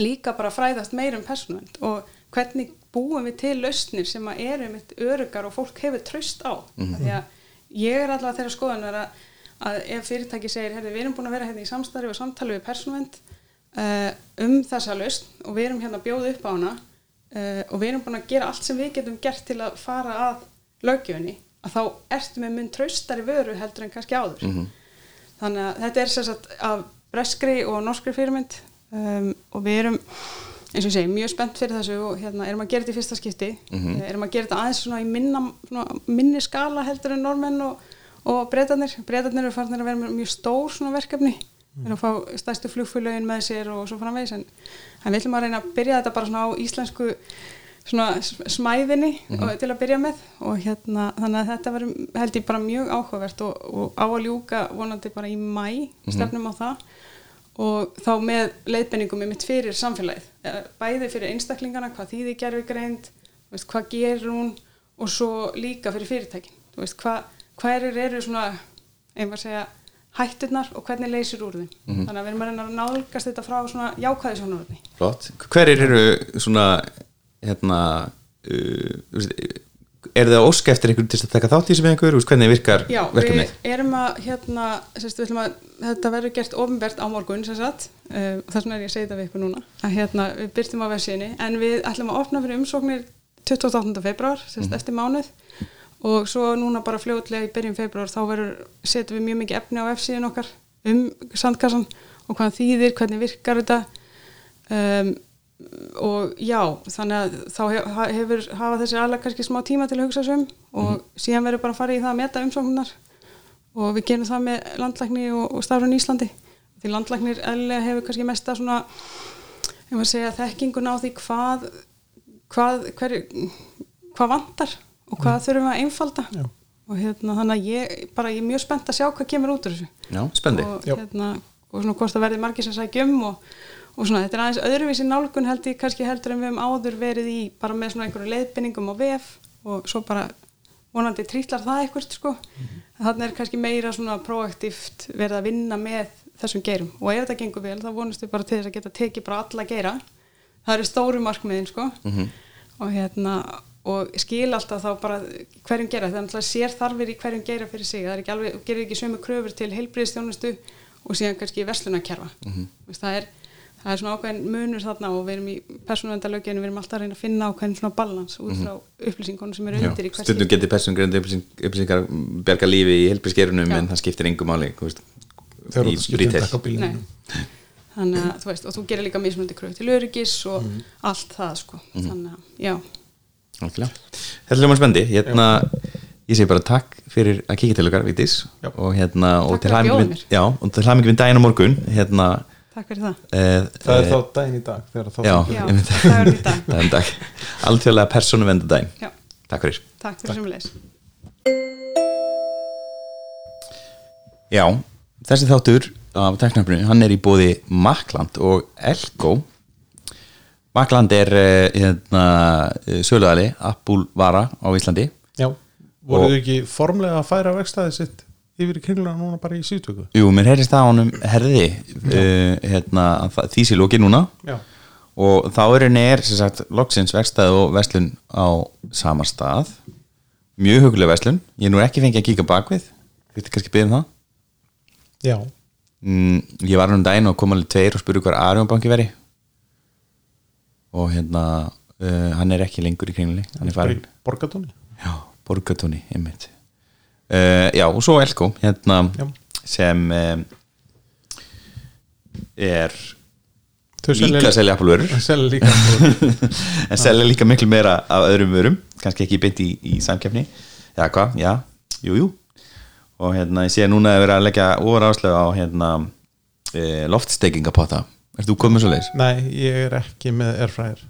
líka bara fræðast meir um persónuvend og hvernig búum við til lausnir sem að eru mitt örugar og fólk hefur tröst á. Mm því að ég er allavega þeirra skoðunar að, að ef fyrirtæki segir herri, við erum búin að vera hérna í samstarfi og samtali við persónuvend uh, um þessa lausn og við erum hérna að bjóða upp á hana uh, og við erum búin að gera allt sem við getum gert til að fara að lögjöfunni að þá ertu með mun tröstari vöru heldur en kannski áður. Þannig að þetta er sagt af breskri og norskri fyrirmynd um, og við erum eins og ég segi, mjög spennt fyrir þessu og hérna erum að gera þetta í fyrsta skipti. Mhm. erum að gera þetta aðeins svona í minna, svona, minni skala heldur en normenn og, og breytanir, breytanir eru farnir að vera mjög stór svona verkefni erum að fá stærstu flugfélögin með sér og svo framvegis en, en við ætlum að reyna að byrja þetta bara svona á íslensku svona smæðinni og, til að byrja með. Og hérna þannig að þetta verður held ég bara mjög áhugavert og, og á að ljúka vonandi bara í mæ stefnum á það. Og þá með leiðbenningum með mitt fyrir samfélagið. Eh, bæði fyrir einstaklingana, hvað þýði gerfi greind hvað gerur hún og svo líka fyrir fyrirtækin. Veist, hvað, hvað eru, eru svona einhver segja hætturnar og hvernig leysir úr þeim. Þannig að við erum að reyna að nálgast þetta frá svona jákvæði sjónaröfni Flott. Hverjir eru svona hérna uh, er það ósk eftir einhvern til að taka þátt í með einhver, hvernig virkar Já, við erum að hérna, sérst, við að þetta verður gert ofinbert á morgun sem uh, þess vegna er ég að segja þetta við ykkur núna. Að hérna, við byrtum á vefsíðinni en við ætlum að opna fyrir umsóknir 28. februar, sérst, eftir mánuð og svo núna bara fljótlega í byrjun februar þá setjum við mjög mikið efni á vefsíðin okkar um sandkassan og hvað þýðir, hvernig virkar þetta. Um, og já, þannig að þá hef- hefur hafa þessi alveg kannski smá tíma til að hugsa sig um og síðan verður bara að fara í það að meta umsóknunar og við gerum það með landlækni og, og starfun Íslandi. Því landlæknir eðlilega hefur kannski mesta svona ef maður segja þekkingun á því hvað hvað, hver, hvað vantar og hvað þurfum við að einfalda? Já. og hérna þannig að ég bara ég er mjög spennt að sjá hvað kemur út úr þessu. Já, spendi. og, hérna, og svona hvort það verði margir sem sækjum og, og svona þetta er aðeins öðruvísi nálgun held ég kannski heldur en við höfum áður verið í bara með svona einhverju leiðbenningum á VF og svo bara vonandi trítlar það eitthvað sko. En þannig er kannski meira svona proaktíft verið að vinna með þessum geirum. Og ef þetta gengur vel þá vonast við bara til þess að geta tekið bara alla geira. Það eru stóru markmiðin sko. Og hérna og skil alltaf þá bara hverjum gera. Það er náttúrulega sér þarfir í hverjum gera fyrir sig. Það er ekki alveg, gerir ekki sömu kröfur til heilbriðstjónustu og síðan kannski verslunarkerfa mm það er það er svona ákveðin munur þarna og við erum í persónuvendalöginu, við erum alltaf að reyna að finna ákveðin svona balans út frá upplýsingunum sem eru Já, undir í hvers stundum getur persóngreindu upplýsing, upplýsingar berga lífi í helbrískerunum Já. en það skiptir engum máli þú veist, þegar í Nei. bílinu þannig að þú veist, og þú gerir líka mismunandi kröfu til öryggis og allt það sko. Þannig að, já. Þetta er ljóma spendi hérna, ég segi bara takk fyrir að kíkja til okkar, Já. og hérna og til bjóða við- mér. já, og til hamingjum við daginn á morgun. Hérna takk fyrir það. eh, það er eh, þá daginn í dag það er í dag. Daginn í dag. Alþjóðlega persónu vendadaginn já, takk fyrir. Takk fyrir sem leis Já, þessi þáttur af teknafninu, hann er í bóði Makland og Elko Makland er uh, hérna, söluðali Apple vara á Íslandi. Já, voru Og- þau ekki formlega að færa vegstæði sitt yfir í kringluna núna bara í síðtöku? Jú, mér heyrist það á honum herði uh, hérna, því sé lóki núna. Já, og þá er henni er sem sagt loksins vegstæð og vestlun á sama stað. Mjög huguleg vestlun ég er nú ekki fengið að kíka bakvið Viltu kannski byrja um það? já, mm, ég var hann um daginn og kom alveg tveir og spurði hvað Arjónbanki veri og hérna uh, hann er ekki lengur í kringlunni hann er farin borgatóni já, borgatóni, einmitt. Uh, já, og svo Elko hérna sem um, er líka að selja líka en selja líka miklu meira af öðrum vörum kannski ekki beint í, í samkeppni. Já, hvað, já, jú, jú. Og hérna, ég sé núna að vera að leggja ofar áslögu á hérna e, loftstekingapotta, ert þú komið svo leis? nei, ég er ekki með airfryer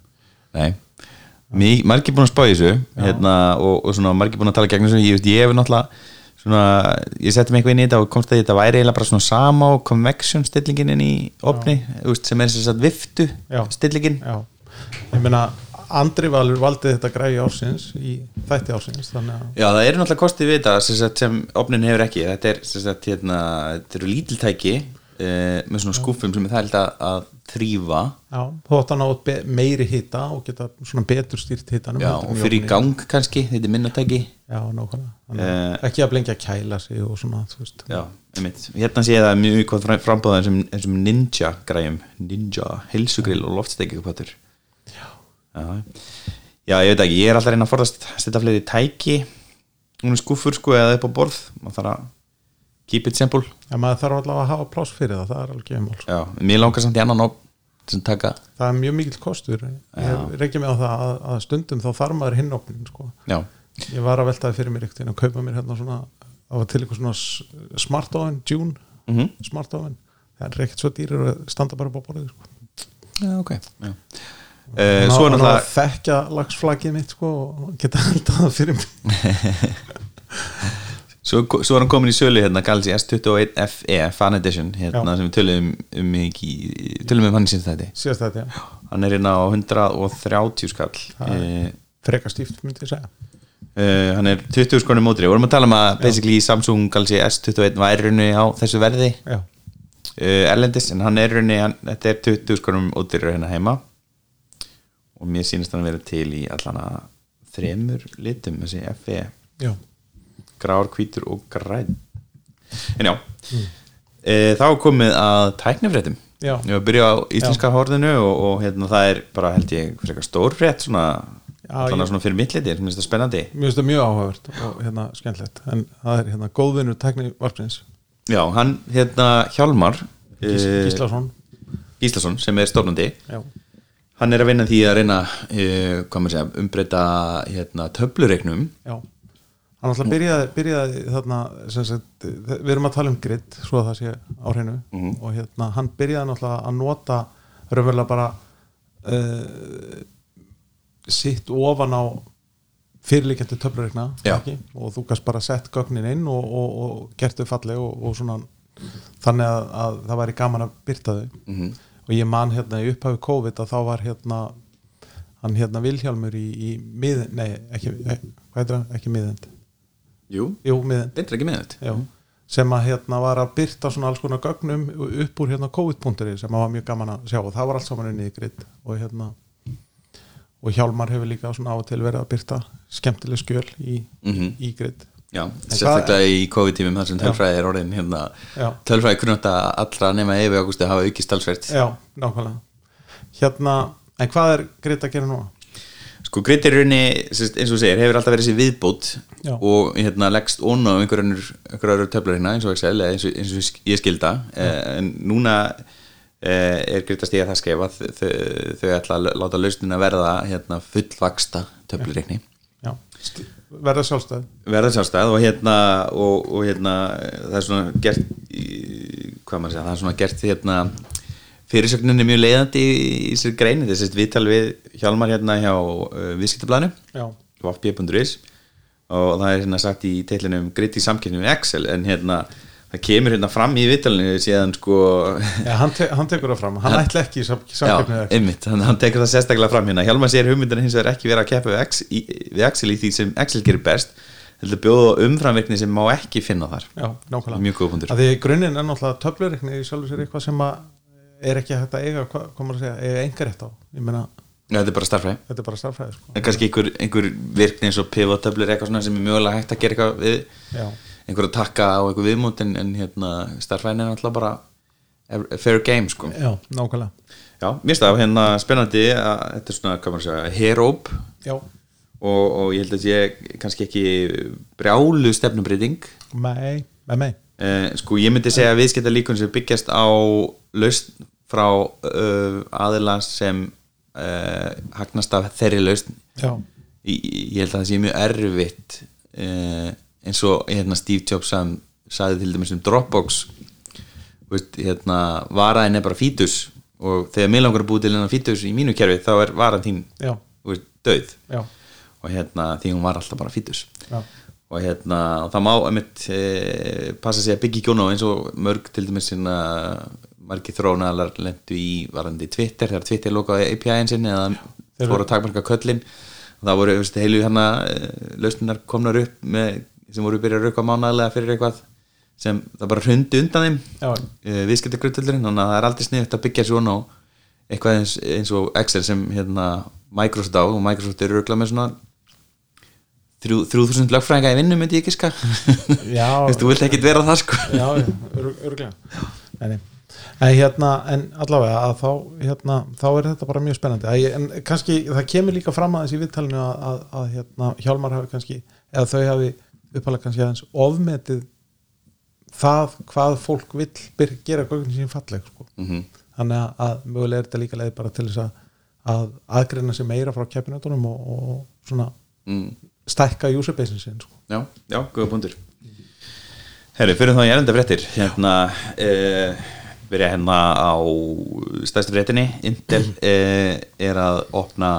Nei, margir búin að spá í þessu hérna, og, og margir búin að tala gegn þessu. Ég, veist, ég hef náttúrulega svona, ég setti mig eitthvað inn í þetta og komst að þetta væri eiginlega bara svona sama og convection stillingin inn í opni, veist, sem er þess að viftu Já. stillingin. Já, ég meina Andri Valur valdi þetta græði ársins í þætti ársins Já, það eru náttúrulega kostið við þetta sem, sem opnin hefur ekki. Þetta, er, sem sagt, hérna, þetta eru lítiltæki með svona skúfum sem er það held að, að þrýfa já, þú átt að ná meiri hita og geta svona betur stýrt hitanum Já, og fyrir í gang kannski, þetta er minnatæki. Já, nákvæmlega. Eh, ekki að blengja kæla sig og svona þú veist. Já, einmitt. Hérna sé ég það mjög gott frambóðan sem, sem ninja græjum. Ninja, heilsugrill og loftsteikjupottur Já. Já, ég veit ekki, ég er alltaf reyna að forðast að setja fleiri tæki. Um skúfur sko eða upp á borð. Maður þarf að keep it simple. Já, maður þarf allavega að hafa pláss fyrir það, það er alveg gefumál Já, mér langar samt í annan op sem taka það er mjög mikill kostur. Ég reykja mig á það að, að stundum þá þarf maður hinnopnin sko. já, ég var að veltaði fyrir mér ekkert að kaupa mér hérna svona það til eitthvað svona smart oven June mm smart oven. Það er ekkert svo dýrir að standa bara upp á borðið sko. já ok. Já. Uh, Ná- að þekkja lagsflagið mitt sko, og geta haldið það fyrir mig Svo, svo er hann komin í sölu hérna Galaxy S21 FE Fan Edition hérna Já. sem við tölum um ekki, tölum um hann í sinns þetta síðast þetta, já, hann er hérna á 130 skall Það er- uh, freka stíft myndi ég segja. uh, hann er 20 skonum mótri, vorum að tala um að basically Samsung Galaxy S21 væri raunni á þessu verði já, uh, erlendis, en hann er raunni þetta er 20 skonum mótri hérna heima. Og mér sýnist hann að vera til í allana þremur litum þessi FE já, grár, hvítur og græn en já e, þá komið að tæknifréttum. Já. að byrja á íslenska horðinu og, og hérna það er bara held ég frekar stór frétt svona, Já, svona, svona fyrir mittlitir, finnst það spennandi. Mér finnst það mjög áhugavert og hérna skemmtilegt en það er hérna góðvinnur tækni varpins já, hann hérna Hjálmar Gís, eh, Gíslason. Gíslason sem er stofnandi. Já, hann er að vinna því að reyna e, maður segja, umbreyta hérna, töflureiknum. Já hann alltaf byrjaði, byrjaði þarna sagt, við erum að tala um grid svo að það sé á hreinu. Og hérna hann byrjaði náttúrulega að nota raunverulega bara uh, sitt ofan á fyrirlíkjandi ekki? og þú gast bara sett gögnin inn og, og, og gert þau falleg og, og svona þannig að, að það væri gaman að byrta þau. Mhm. og ég man hérna í upphafi COVID að þá var hérna hann hérna Vilhjálmur í, í miðin, nei, ekki, ekki heitir það, ekki miðend jú, jú, er ekki með þetta. Sem að hérna var að byrta svona alls konar gögnum upp úr hérna COVID-punkturi sem að var mjög gaman að sjá. Og það var allt saman inn í grid og hérna og Hjálmar hefur líka svona á og til verið að byrta skemmtileg skjöl í, Mhm. í grid Já, sérstaklega í COVID-tímum þar sem tölfræði er orðin hérna, tölfræði kunnáttu allra nema Efi Ágústi hafa aukist talsvert. Já, nákvæmlega. Hérna, en hvað er grid að gera núna? Sko sérst, eins og segir, hefur alltaf verið þessi viðbót Já. og hérna leggst ón á einhverjum töflur hérna eins og Excel eins og, eins og ég skilda. Eh, en núna eh, er grid að stiga það skef að þau, þau ætla að láta lausnina verða hérna fullvaksta töflureikni Já, st- verða sjálfstæð. Verða sjálfstæð og hérna og, og hérna það er svona gert hvað maður segja, það er svona gert hérna fyrirsögninni mjög leiðandi í, sér greini, þess að viðtal við Hjálmar hérna hjá uh, viðskiptablaðinu. Já, vfb.is og það er hérna sagt í teitlinum gritt í samkynni við Excel en hérna það kemur hérna fram í viðtalinu síðan sko. Já hann, te hann tekur það fram, hann ætla ekki í sam Já, samkeppnið ekki einmitt, hann, hann tekur það sérstaklega fram hérna. Hjálmar sér hugmyndin hins vegar ekki vera að keppa við, við Excel í því sem Excel gerir best heldur bjóða umframvirkni sem má ekki finna þar. Já, nákvæmlega. Mjög góð punktur. Af Því grunninn er náttúrulega töflureikni í sjálfur er ekki að eiga, hvað, maður að segja, eiga engarétt á? Ég meina, Já, þetta er bara starfræði. þetta er bara starffræði sko. kannski einhver, einhver virkni eins og pivotöflur eitthvað svona sem er mögulega hægt að gera eitthvað við. Já, einhver að takka á eitthvað viðmót en, en hérna, starfræðin er náttúrulega bara fair game sko. Já, nákvæmlega. Já, mér það hérna spennandi að þetta er svona, hvað maður að segja, heróp. Já, og, og ég held að sé kannski ekki brjálu stefnumbreyting mei, mei, mei eh, sko ég myndi segja að viðskipta líkun sem byggjast á lausn frá uh, aðila sem uh, hagnast af þeirri lausn. Ég, held að það sé mjög erfitt uh, eins og hérna, Steve Jobs sam, sagði til dæmis um Dropbox. Veist, hérna, varaðin er bara fítus og þegar mér langar að búi til hennar fítus í mínu kerfi þá er varan þín veist, döð já, og hérna því hún var alltaf bara fítus. Já. Og hérna og það má einmitt e, passa sig að byggja ekki á eins og mörg til dæmis sinna margir þrónaðalar lendu í varandi Twitter þegar Twitter lokaði API-in sinni eða Þeir- fóru að takmarka köllin og það voru veist, heilu hérna lausninar komnar upp með, sem voru byrjað að rauka mánaðlega fyrir eitthvað sem það bara hrundi undan þeim Já. e, viðskiptagröðtöldurinn þannig að það er aldrei sniðut að byggja svona eitthvað eins, eins og Excel sem hérna Microsoft á. Og Microsoft eru auðvitað með svona þrjú, 3000 lögfræðinga í vinnu myndi ég ekki ska þú vilt ekki vera það sko. Já, örglega en, hérna, en allavega að þá, hérna, þá er þetta bara mjög spennandi að ég, en kannski, það kemur líka fram aðeins í viðtalinu að, að, að hérna, Hjálmar hafi kannski, eða þau hafi uppalega kannski aðeins ofmetið það hvað fólk vill byr, gera gögnin sín falleg sko. Mhm. þannig að, að mögulega er þetta líka leið bara til þess að, að aðgreina sig meira frá keppinautunum og, og svona mm. stækka userbasein sin sko. Já, já, góða punktur Herri, fyrir þá ég erenda fréttir hérna eh, byrja hérna á stærstu fréttinni. Intel eh, er að opna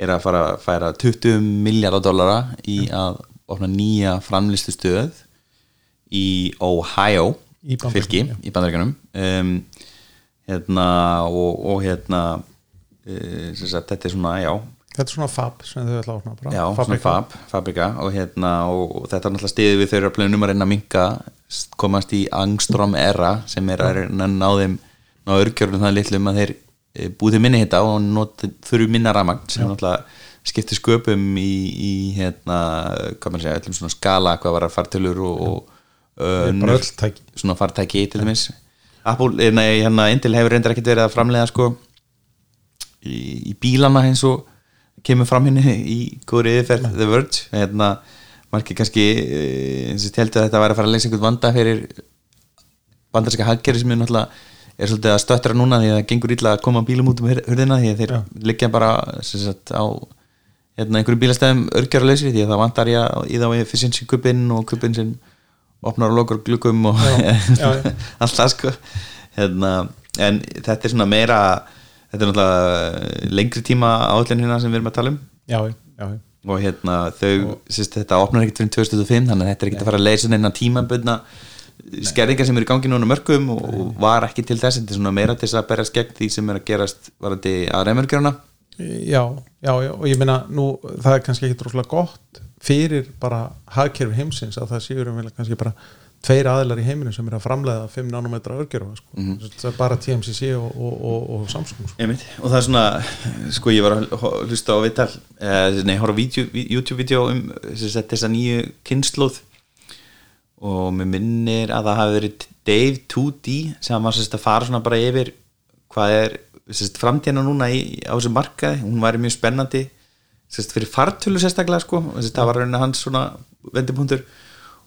er að fara að færa 20 miljardar dollara í að opna nýja framlistu stöð í Ohio Í fylki, já. í bandaríkanum um, hérna og, og hérna uh, sagt, þetta er svona, já. Þetta er svona fab sem þau ætla að opna bara. Já, Fabrika. svona fab, fabrika. Og, hérna, og, og þetta er náttúrulega stiðið við að plönum að reyna að minka komast í Angstrom era sem er að að ná örgjörnum það litlum að þeir e, búið minni hitta og not, þurfu minna ramagn sem náttúrulega skiptir sköpum í, í hérna, hvað maður segja, öllum svona skala hvað var að fartölur og, og öll svona fartæki til dæmis. Apple, eh, nei, hérna Intel hefur reyndar ekkert verið að framlega sko í, í bílana eins og kemur fram henni í góðri yfirferð The Verge hérna, margir kannski heldur að þetta væri að fara að leysa einhvern vanda fyrir bandarska haggerði sem er náttúrulega er svolítið að stöttra núna því að það gengur illa að koma bílum út um hurðina því að þeir Já. liggja bara sagt, á hérna, einhverju bílastæðum örgjörleysri því að það vantar ég í þá efficiency kuppinn og kuppinn sem opnar og lokar gluggum og Já, já, já. allt það sko hérna, en þetta er svona meira þetta er náttúrulega lengri tíma áallin hérna sem við erum að tala um já, já, já. Og hérna þau, sérst, þetta opnar ekkert fyrir 2005 þannig að þetta er ekkert að fara að leysa neina tímaböðna skerðingar sem eru í gangi núna mörgum og, og var ekki til þess. Þetta er svona meira til þess að berjast gegn því sem er að gerast varandi að reymurgjörna Já, já, já, og ég meina nú, það er kannski ekki droslega gott fyrir bara hagkerfi heimsins að það séur um kannski bara tveir aðilar í heiminu sem er að framleiða 5 nanometra örgjörfa sko. Mhm. það er bara TMCC og, og, og, og Samsung sko. Og það er svona, sko ég var að hlusta á viðtal, eh, nei, ví- YouTube-vídeó um sagt, þessa nýju kynnslóð og mér minnir að það hafi verið Dave 2D sem var sérst að fara svona bara yfir hvað er sérst framtíðina núna í, á þessu markaði, hún væri mjög spennandi sérst fyrir fartölu sérstaklega sko, sérst það var raunin hans svona vendipunktur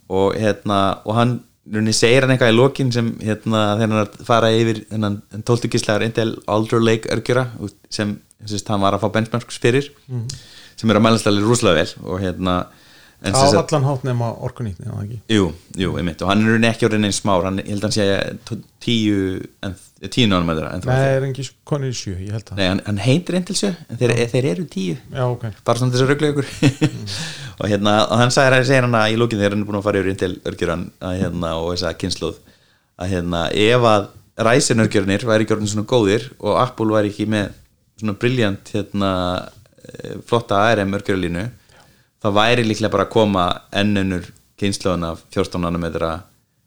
og hérna og hann raunin segir hann eitthvað í lokin sem hérna þegar hann er að fara yfir þennan 12 gíslaður Intel Alder Lake örgjura sem sérst hann var að fá benchmarks fyrir sem er að mælast alveg rúslega vel og hérna en á allan hátt orkunýtni á það ekki? Jú, jú, einmitt. Og hann er ekki orðin einn smár. Hann, ég held að hann sé t- tíu en, tíu náðum þeirra en Nei, er ekki konið í sjö, ég held það Nei, hann, hann heitir einn til sjö en þeir, þeir eru tíu. Já, ok, bara svona þess að ruggla ykkur. Og hérna, og hann sagði að segja hann að í lókin þegar hann er búin að fara yfir Intel örgjuran að hérna, og þessa kynnslóð að hérna, ef að Ryzen örgjurnir væri ekki orðin svona góðir og Apple væri ekki með svona briljant hérna, eh, flotta ARM örgjuralínu þá væri líklega bara að koma ennunur kynnslóðan af 14 nanometra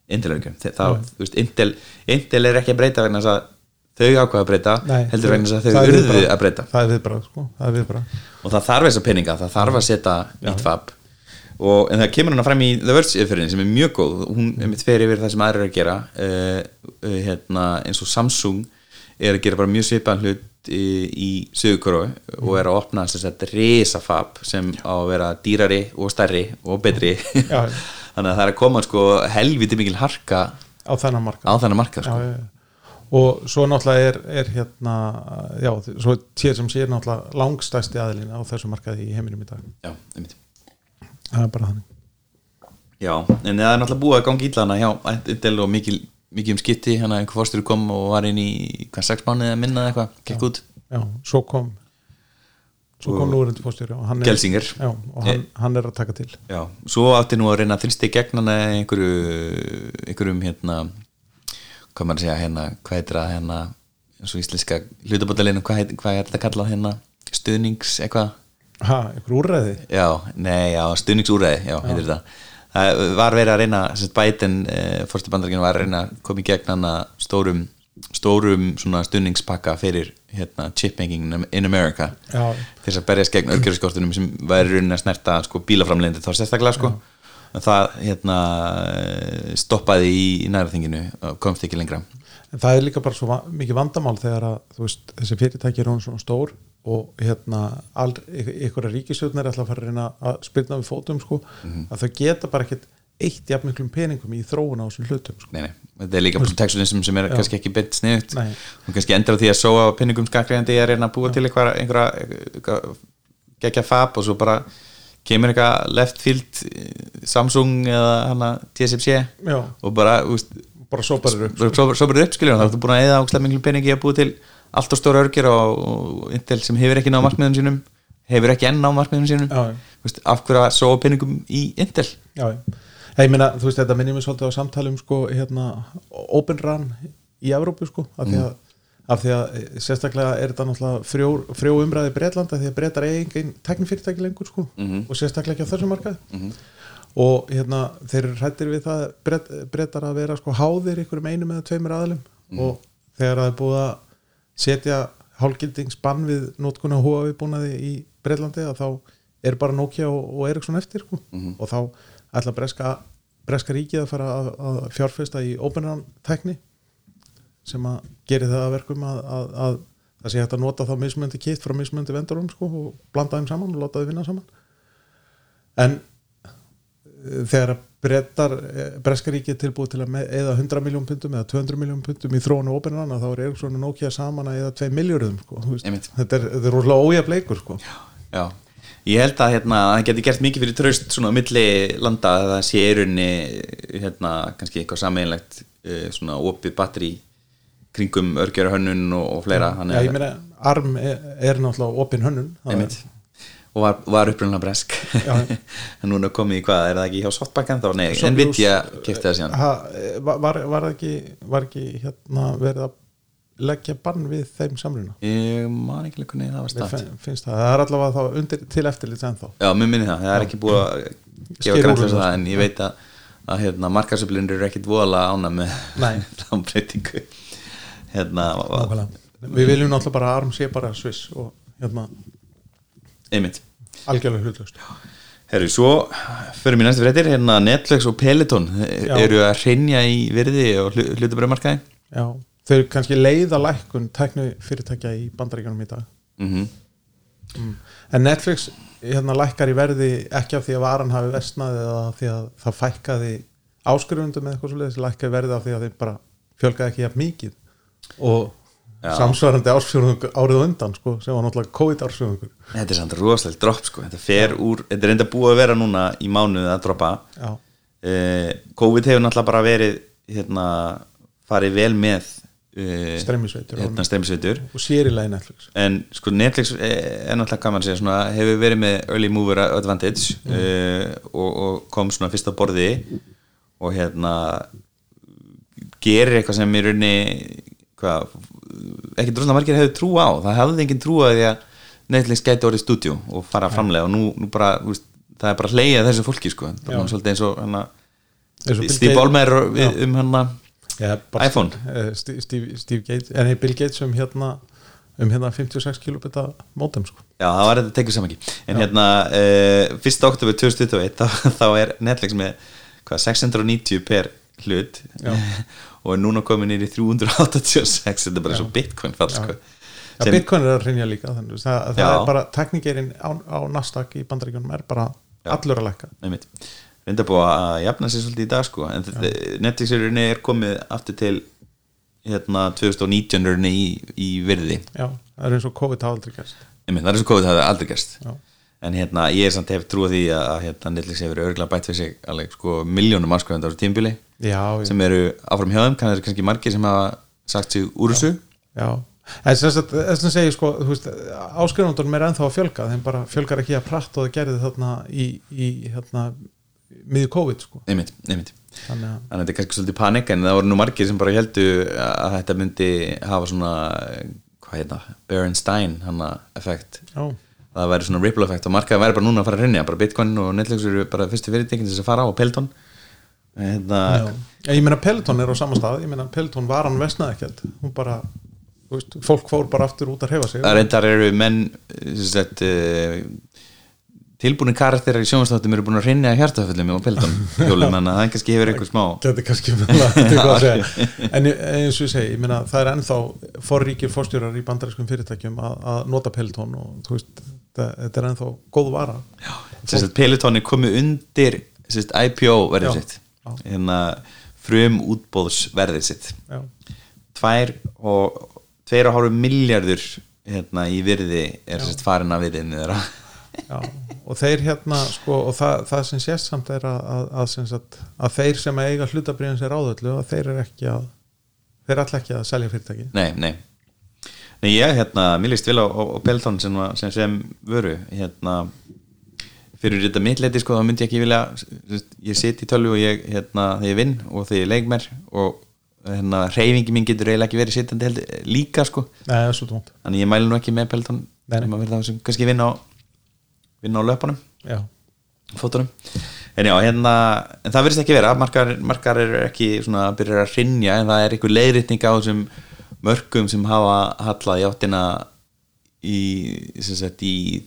Intel örgjum það, þú veist, Intel, Intel er ekki að breyta vegna þess að þau ákvaða að breyta Nei, heldur vegna þess að það þau er urðu að breyta. Það er viðbrað, sko, það er og það þarf þessa peninga, það þarf að setja nýtt fab. Og, en það kemur hana fram í The Verge yfirferðin sem er mjög góð hún er mitt fer yfir það sem aðrir eru að gera uh, uh, hérna, eins og Samsung er að gera bara mjög svipaðan hlut í, í Suðukoru og er að opna þess að risa fab sem á að vera dýrari og stærri og betri. Já. þannig að það er að koma sko helviti mikil harka á þennan markað. á þennan marka já, sko. já, já. og svo náttúrulega er, er hérna já, svo tér sem sér náttúrulega langstæsti aðilin á þessu markaði í heiminum í dag. Já, einmitt. Það er bara þannig. Já, en það er náttúrulega búið að gangi ítlana hjá Intel og mikil, mikið um skipti hann að einhver fórstur kom og var inn í hvað, sex mánuði að minna eitthvað, gekk út. Já, svo kom svo kom núverandi fórstjóri og hann er, já, og hann, hann er að taka til. Já, svo átti nú að reyna að þrýsti gegn hann einhverju einhverjum hérna hvað maður að segja hérna, hvað heitir það hérna eins og íslenska hlutabótalinu hvað, hvað er þetta kallað hérna stuðnings eitthvað? Ha, einhver úrræði? Já, nei, já, stuðningsúræði, já, heitir þetta var verið að reyna, Biden eh, fórstu bandaríkinu var að reyna að koma í gegn hana stórum, stórum svona stuðningspakka fyrir hérna, chipmaking in America. Já. þess að berjast gegn örgjörðskortunum sem væri raunin að snerta sko, bílaframlendi þá sérstaklega sko. Það hérna, stoppaði í, nærþinginu og komst ekki lengra. En það er líka bara svo mikið vandamál þegar að veist, þessi fyrirtæki er svona stór og hérna að ríkisjóðnir ætla að fara að reyna að spilna við fótum sko, Mhm. að þau geta bara ekkit eitt jafn miklum peningum í þróun á þessum hlutum sko. nei, nei, þetta er líka protection sem er Já. kannski ekki beint sniðut og kannski endur á því að sóa pinningum skakriðandi reyna að búa til eitthvað, einhverja, einhverja gegja fab og svo bara kemur eitthvað left field eh, Samsung eða hana TSMC Já. og bara, úst, bara sóparir upp bara upp skiljum, þá ertu búin að eða ákslega miklu peningi að búa til allt og stóra örgjur og, Intel sem hefur ekki náð markmiðum sínum hefur ekki enn náð markmiðum sínum. Úst, af hverju að sóa peningum í Intel? Já, ég meina, þú veist, þetta minnir mér svolítið á samtalum sko, hérna, Open Run í Evrópu, sko, af því að af því að eh, sérstaklega er þetta náttúrulega frjó, frjó umræði Breitlanda því að breytar eigin teknifyrirtæki lengur sko, og sérstaklega ekki á þessum markaði. Og hérna, þeir eru hrættir við það breyt, breytar að vera sko háðir ykkurum einum eða tveimur aðlum og þegar það er búið að setja hálgildingsbann við nótkuna hóa viðbúnaði í Breitlandi að þá er bara Nokia og, og Ericsson eftir sko. og þá ætla breska, breska ríkið að fara að, að fjárfesta í OpenRAN tækni sem að geri það að verkum að, að, að það sé hægt að nota þá mismöndi kitt frá mismöndi vendurum sko, og blanda þeim saman og láta þau vinna saman en þegar að brettar breska ríkið er tilbúið til að eða 100 miljón pundum eða 200 miljón pundum í þróunu ópenrana þá er Ericsson og Nokia saman að eða 2 miljörðum sko, þetta er, er rosalega ójaf leikur sko. Já, ég held að hérna, það geti gert mikið fyrir traust svona á milli landa að það sé í rauninni hérna, kannski eitthvað sameinlegt uh, svona opið batteri kringum örgjara hönnun og, og fleira. Já, ég meina, ARM er, er náttúrulega opin hönnun það er- og var, var upprunna bresk. Já. en núna komið í hvað, er það ekki hjá Softbank en þá, nei, Nvidia kefti það síðan. Ha, var, var, var ekki, var ekki hérna, verið að leggja bann við þeim samruna? Ég man ekki leikunni, það var finnst það, það er allavega þá undir, til eftirlits ennþá. Já, mér minni það, það er ekki búið að gefa þessu. það en ég veit að, að hérna, markarsöflunir eru ekkit voðalega ána með Nei. þámbreytingu hérna, Nákvæmlega. Við viljum náttúrulega bara að ARM sé bara Swiss og hérna einmitt algjörlega hlutlust Herru, svo fyrir mér næstu fréttir. Hérna Netflix og Peloton Já. eru að hreinja í virði og hlutabröðmarkaði Já, þau eru kannski leiða lækkun tæknu fyrirtækja í bandaríkjunum í dag. Mm. En Netflix hérna lækkar í verði ekki af því að varan hafi versnað eða af því að það fækkaði áskrifundum eða eitthvað svo leiðis lækkaði verði af því að þeim bara fjölgaði ekki jafn mikið. Og. Samsvarandi ársfjörðung árið á undan sko, sem var náttúrulega COVID ársfjörðungur Þetta er samt rosalega dropp sko. Þetta úr, þetta er enda búið að vera núna í mánuði að droppa. Uh, COVID hefur náttúrulega bara verið hérna, farið vel með uh, Streymisveitur. hérna, og sér í Netflix. En sko Netflix er er náttúrulega gaman að segja svona, hefur verið með early mover advantage uh, og, og kom svona fyrst á borði og hérna gerir eitthvað sem í rauninni ekki drosna margir hefur trú á það hefði engin trú að því að Netflix gæti orðið stúdíu og fara að framlega og nú, nú bara, veist, það er bara að hleyja þessu fólki sko, það Já. er svolítið eins og hana, og Steve Ballmer Já. um hana Já, bara iPhone. eh, Steve, Steve, Steve Gates, en Bill Gates um hérna um hérna 56 kilobita mótem sko. Já, það var þetta tekið saman ekki En hérna, uh, 1. oktober 2021 þá, þá er Netflix með hvað, 690 per hlut Já. og er núna komin inn í 386 þetta er bara svo bitcoin fall sko. ja, Bitcoin er að rinja líka þannig, það, það er bara teknikerinn á, á Nasdaq í bandaríkjunum er bara Já. allur að lækka reynda búið að jafna sér svolítið í dag sko. en þetta- Netflix er, komið aftur til hérna 2019 í í, virði Já, það er eins og COVID hafa aldrei einmitt, það er svo COVID það hefði aldrei gerst Já. En hérna ég er samt hef trúið því að, hérna, Netflix hefur örgulega bætt fyrir sig alveg sko miljónum áskrifandi á þessu tímbili sem eru áfram hjá þeim. Kannski, kannski margir sem hafa sagt sig úr þessu. Já. En þess að segja sko, áskrifundunum er ennþá að fjölga. Þeim bara fjölgar ekki að pratt og það gerði þarna í, í hérna miður COVID sko. Einmitt, einmitt. Þannig að þannig að þetta er kannski svolítið panik en það voru nú margir sem bara heldu að þetta myndi hafa svona hvað heita, Berenstein hana effekt. Já, það væri svona ripple effekt og markaði væri bara núna að fara að rinja bara Bitcoin og Netflix eru bara fyrstu fyrirtekin að fara á og Peloton. Hérna, já. ég meina Peloton er á sama stað. Ég meina Peloton var hann vesnaði ekkert. Hún bara, veist, fólk fór bara aftur út að hefa sig. Það reyndar eru menn sem sagt uh, tilbúin karakterar í sjónvastáttum eru búin að rinja hjartaföllum á Peloton hjólum að það kannski hefur eitthvað smá Þetta er kannski að þetta er að segja. En ég- eins og ég segi, ég meina það er ennþá forríkir fórstjórar í bandarískum fyrirtækjum að, að nota Peloton og veist, þetta, er ennþá góð vara. Peloton er komið undir sérst, IPO verðið sitt. hérna, frum útbóðsverðið sitt tvær og tveir og hálfu miljardur hérna, í virði er farin að virðinu þeirra já og þeir hérna sko og það, það sem sést samt er að, að, að, sem sagt, að þeir sem eiga hlutabriðin sem ráðöllu að þeir eru ekki að þeir er alltaf ekki að selja fyrirtæki nei, nei. Nei, ég, hérna, mér líst vel á, á, á Pelton sem, sem sem vöru hérna, fyrir þetta mitt leiti sko, þá myndi ég ekki vilja ég sit í tölvu og ég, hérna, þegar ég vinn og þegar ég leik mér og hérna, reyfingi mín getur eiginlega ekki verið sittandi held, líka sko, Nei, það er svo tónt þannig ég mæli nú ekki með það sem kannski vinna á vinna á löpunum Já, fótunum. En já, hérna, en það verðist ekki vera. Markar, markar eru ekki svona að byrja að hrinja en það er einhver leiðritning á þessum mörgum sem hafa hallað í áttina í, sem sagt, í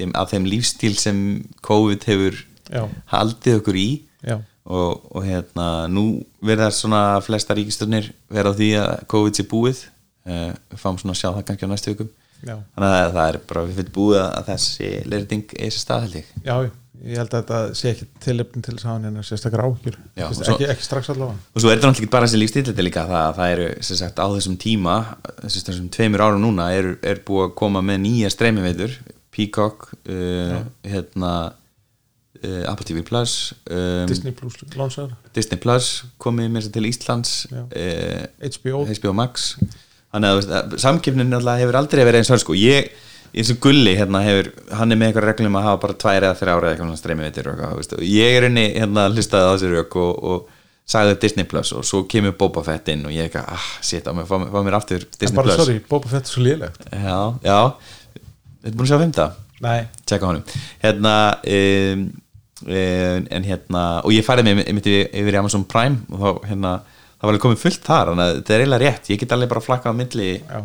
þeim, af þeim lífstíl sem COVID hefur Já. haldið okkur í. Já, og, og hérna, nú verða svona flesta ríkistöðnir vera á því að COVID sé búið. Uh, við fáum svona að sjá það kannski á næstu vikum já, þannig að það er bara við fyrir búið að þessi leiðritning er sér stað held ég. Já ég held að þetta sé ekki tilöfn til hafa hérna sérstakar svo- ekki, ekki strax allavega. Og svo er þetta náttúrulega ekki bara þessi er líka það að það eru sem sagt á þessum tíma þessum, tveimur árum núna er, er búið að koma með nýja streymiveitur Peacock uh, hérna uh, Apple TV Plus um, Disney Plus lánsaður, Disney Plus komið þess til Íslands uh, HBO HBO Max þannig að, að samkeppnin náttúrulega hefur aldrei verið eins og sko. Ég eins og Gulli hérna hefur hann er með eitthvað reglum að hafa bara tvær eða þrjá ára eða eitthvað streymi veitir og eitthvað ég er inni hérna hlustaði á þessi rauk og, og sagði Disney Plus og svo kemur Boba Fett inn og ég eitthvað, ah, shit, á mig, fá, fá mér aftur Disney bara Plus. sorry, Boba Fett er svo lélegt. Já, já, þetta búin að sjá fymta Nei, tjekka honum. Hérna um, um, en hérna og ég færði mig yfir yfir Amazon Prime og þá hérna það var alveg komið fullt þar þannig að þetta er eiginlega rétt, ég get alveg bara flakkað á milli já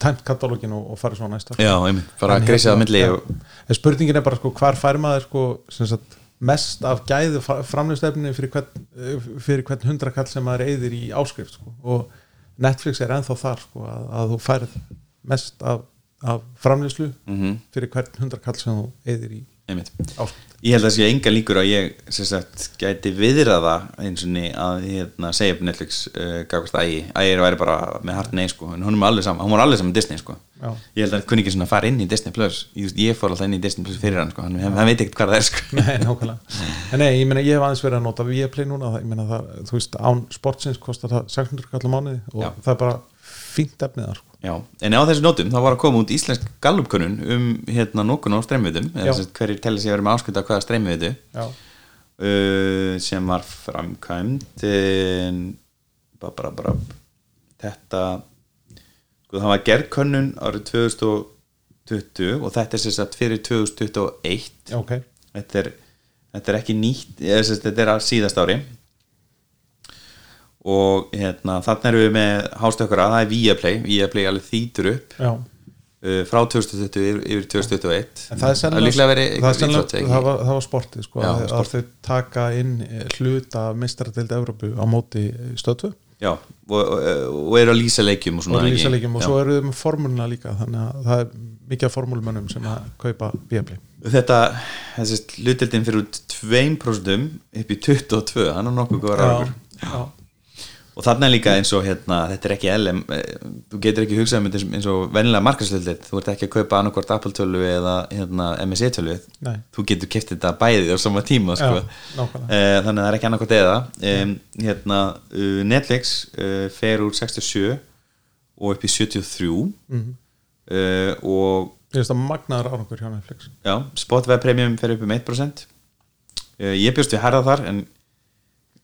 tæmt katalógin og, og farið svo á næsta já, einmitt, bara En að greisa á hérna, milli já. og, spurningin er bara sko hvar fær maður sko sagt, mest af gæðu framlýstefni fyrir hvern, eh, hvern hundrakall sem maður eyðir í áskrift sko. og Netflix er ennþá þar sko, að, að þú færð mest af, af framlýslu Mhm. fyrir hvern hundrakall sem þú eyðir í áskrift Ég held að sé enga líkur að ég sagt, gæti viðraða eins og ný að hérna, segja upp Netflix uh, gafast ægi, ægi væri bara með hart nei sko, en hún er alveg saman, hún var alveg saman Disney sko, Já. ég held að kunni ekki svona að fara inn í Disney Plus, ég, ég fór alltaf inn í Disney Plus fyrir hann sko, hann, hann veit ekkert hvað það er sko. Nei, nákvæmlega. En nei, ég meina, ég hef aðeins verið að nota Viaplay núna, það, ég meina það, þú veist án sportsins kostar það 600 kallar mánuði og Já. það er bara fínt efnið þar sko. Já, en á þessu nótum þá var að koma út íslensk gallupkönnun um hérna nokkur á streymiðum, hverjir telli sig að vera með áskölda hvaða streymiðu uh, sem var framkvæmd en bara, bara, bara þetta sko það var gerð könnun árið 2020 og þetta er sagt fyrir 2021 já, ok. Þetta er, þetta er ekki nýtt þetta er að síðast ári og hérna þannig erum við með hástökkara það er Viaplay, Viaplay alveg þýtur upp Já, uh, frá 2020 yfir, yfir 2021 En það er sennilega, verið það, var, það var sportið sko, Já, að, sport. að þau taka inn eh, hluta mistaradeild Evrópu á móti stöðtu Já, og, og, eru að lýsa leikjum og svona og ekki? lýsalegjum og Já. svo eru þau með formúluna líka þannig að það er mikið af formúlumönnum sem að kaupa Viaplay. Þetta, þessi hlutildin fyrir út 2% upp í 22 hann er nokkuð góður áragur já, og er líka eins og hérna, þetta er ekki LM eh, þú getur ekki hugsað um þetta eins- og vennilega markarslutit, þú ert ekki að kaupa annarkvort Apple tölu eða hérna, MSI tölu Nei. þú getur keft þetta bæði á sama tíma sko. Já. Eh, þannig að það er ekki annarkvort eða um, hérna, uh, Netflix uh, fer úr 67 og upp í 73 Mhm. uh, og ég veist að magnaður árangur hjá Netflix Já, Spotify Premium fer upp um 1% uh, Ég bjóst við herða þar en